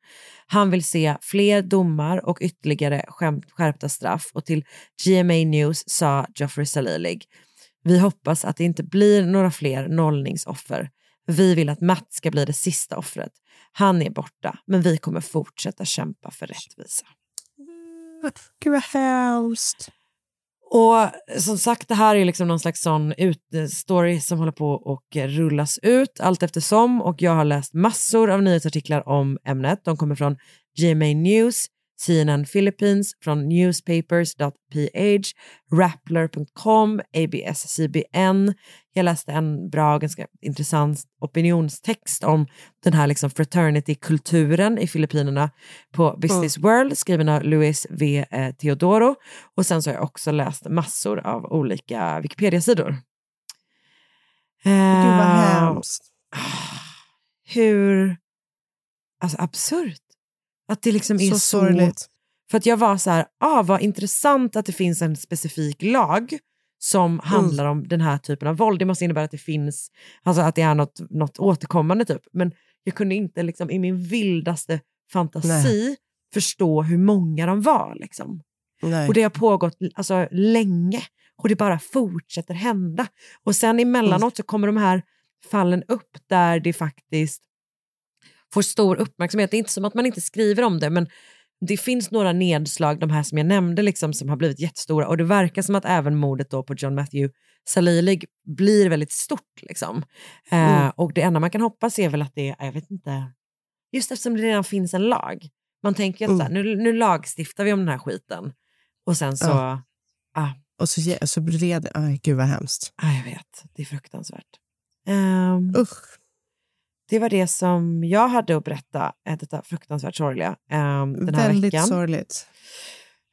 Speaker 4: Han vill se fler domar och ytterligare skärpta straff och till GMA News sa Geoffrey Salilig vi hoppas att det inte blir några fler nollningsoffer. Vi vill att Matt ska bli det sista offret. Han är borta, men vi kommer fortsätta kämpa för rättvisa.
Speaker 5: Gud vad hemskt.
Speaker 4: Och som sagt, det här är liksom någon slags sån ut, eh, story som håller på och rullas ut allt eftersom och jag har läst massor av nyhetsartiklar om ämnet. De kommer från GMA News, CNN Philippines, från newspapers.ph, rappler.com, ABS-CBN. Jag läste en bra, ganska intressant opinionstext om den här liksom fraternity-kulturen i Filippinerna på Business World skriven av Luis V. eh, Teodoro. Och sen så har jag också läst massor av olika Wikipedia-sidor.
Speaker 5: Gud vad
Speaker 4: Eh,
Speaker 5: hemskt.
Speaker 4: hur alltså absurt. Att det liksom är
Speaker 5: Så
Speaker 4: så...
Speaker 5: sorgligt.
Speaker 4: För att jag var så här, ah, vad intressant att det finns en specifik lag som handlar om den här typen av våld. Det måste innebära att det finns, alltså att det är något, något återkommande typ. Men jag kunde inte liksom i min vildaste fantasi förstå hur många de var. Liksom.
Speaker 5: Nej.
Speaker 4: Och det har pågått alltså, länge och det bara fortsätter hända. Och sen emellanåt så kommer de här fallen upp där det faktiskt får stor uppmärksamhet. Det är inte som att man inte skriver om det, men det finns några nedslag, de här som jag nämnde, liksom, som har blivit jättestora och det verkar som att även mordet då på John Matthew Salilig blir väldigt stort. Liksom. Eh,
Speaker 5: Mm.
Speaker 4: och det enda man kan hoppas är väl att det, jag vet inte, just eftersom det redan finns en lag. Man tänker att så här, nu, nu lagstiftar vi om den här skiten och sen så,
Speaker 5: Ja.
Speaker 4: ah,
Speaker 5: Och så, så blir det... Aj, gud vad hemskt.
Speaker 4: ah, jag vet, det är fruktansvärt. Ehm,
Speaker 5: Usch.
Speaker 4: Det var det som jag hade att berätta, eh, detta fruktansvärt sorgliga, ehm, den här
Speaker 5: Väldigt
Speaker 4: veckan.
Speaker 5: sorgligt.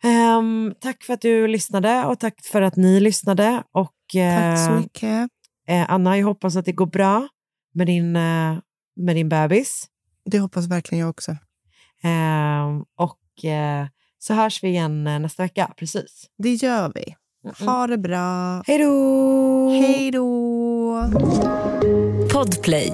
Speaker 4: Ehm, tack för att du lyssnade och tack för att ni lyssnade. Och, eh,
Speaker 5: Tack så mycket.
Speaker 4: eh, Anna, jag hoppas att det går bra med din, eh, med din bebis.
Speaker 5: Det hoppas verkligen jag också.
Speaker 4: Ehm, och eh, så hörs vi igen eh, nästa vecka. Precis.
Speaker 5: Det gör vi. Ha det bra.
Speaker 4: Hej då!
Speaker 5: Hej då!
Speaker 6: Podplay.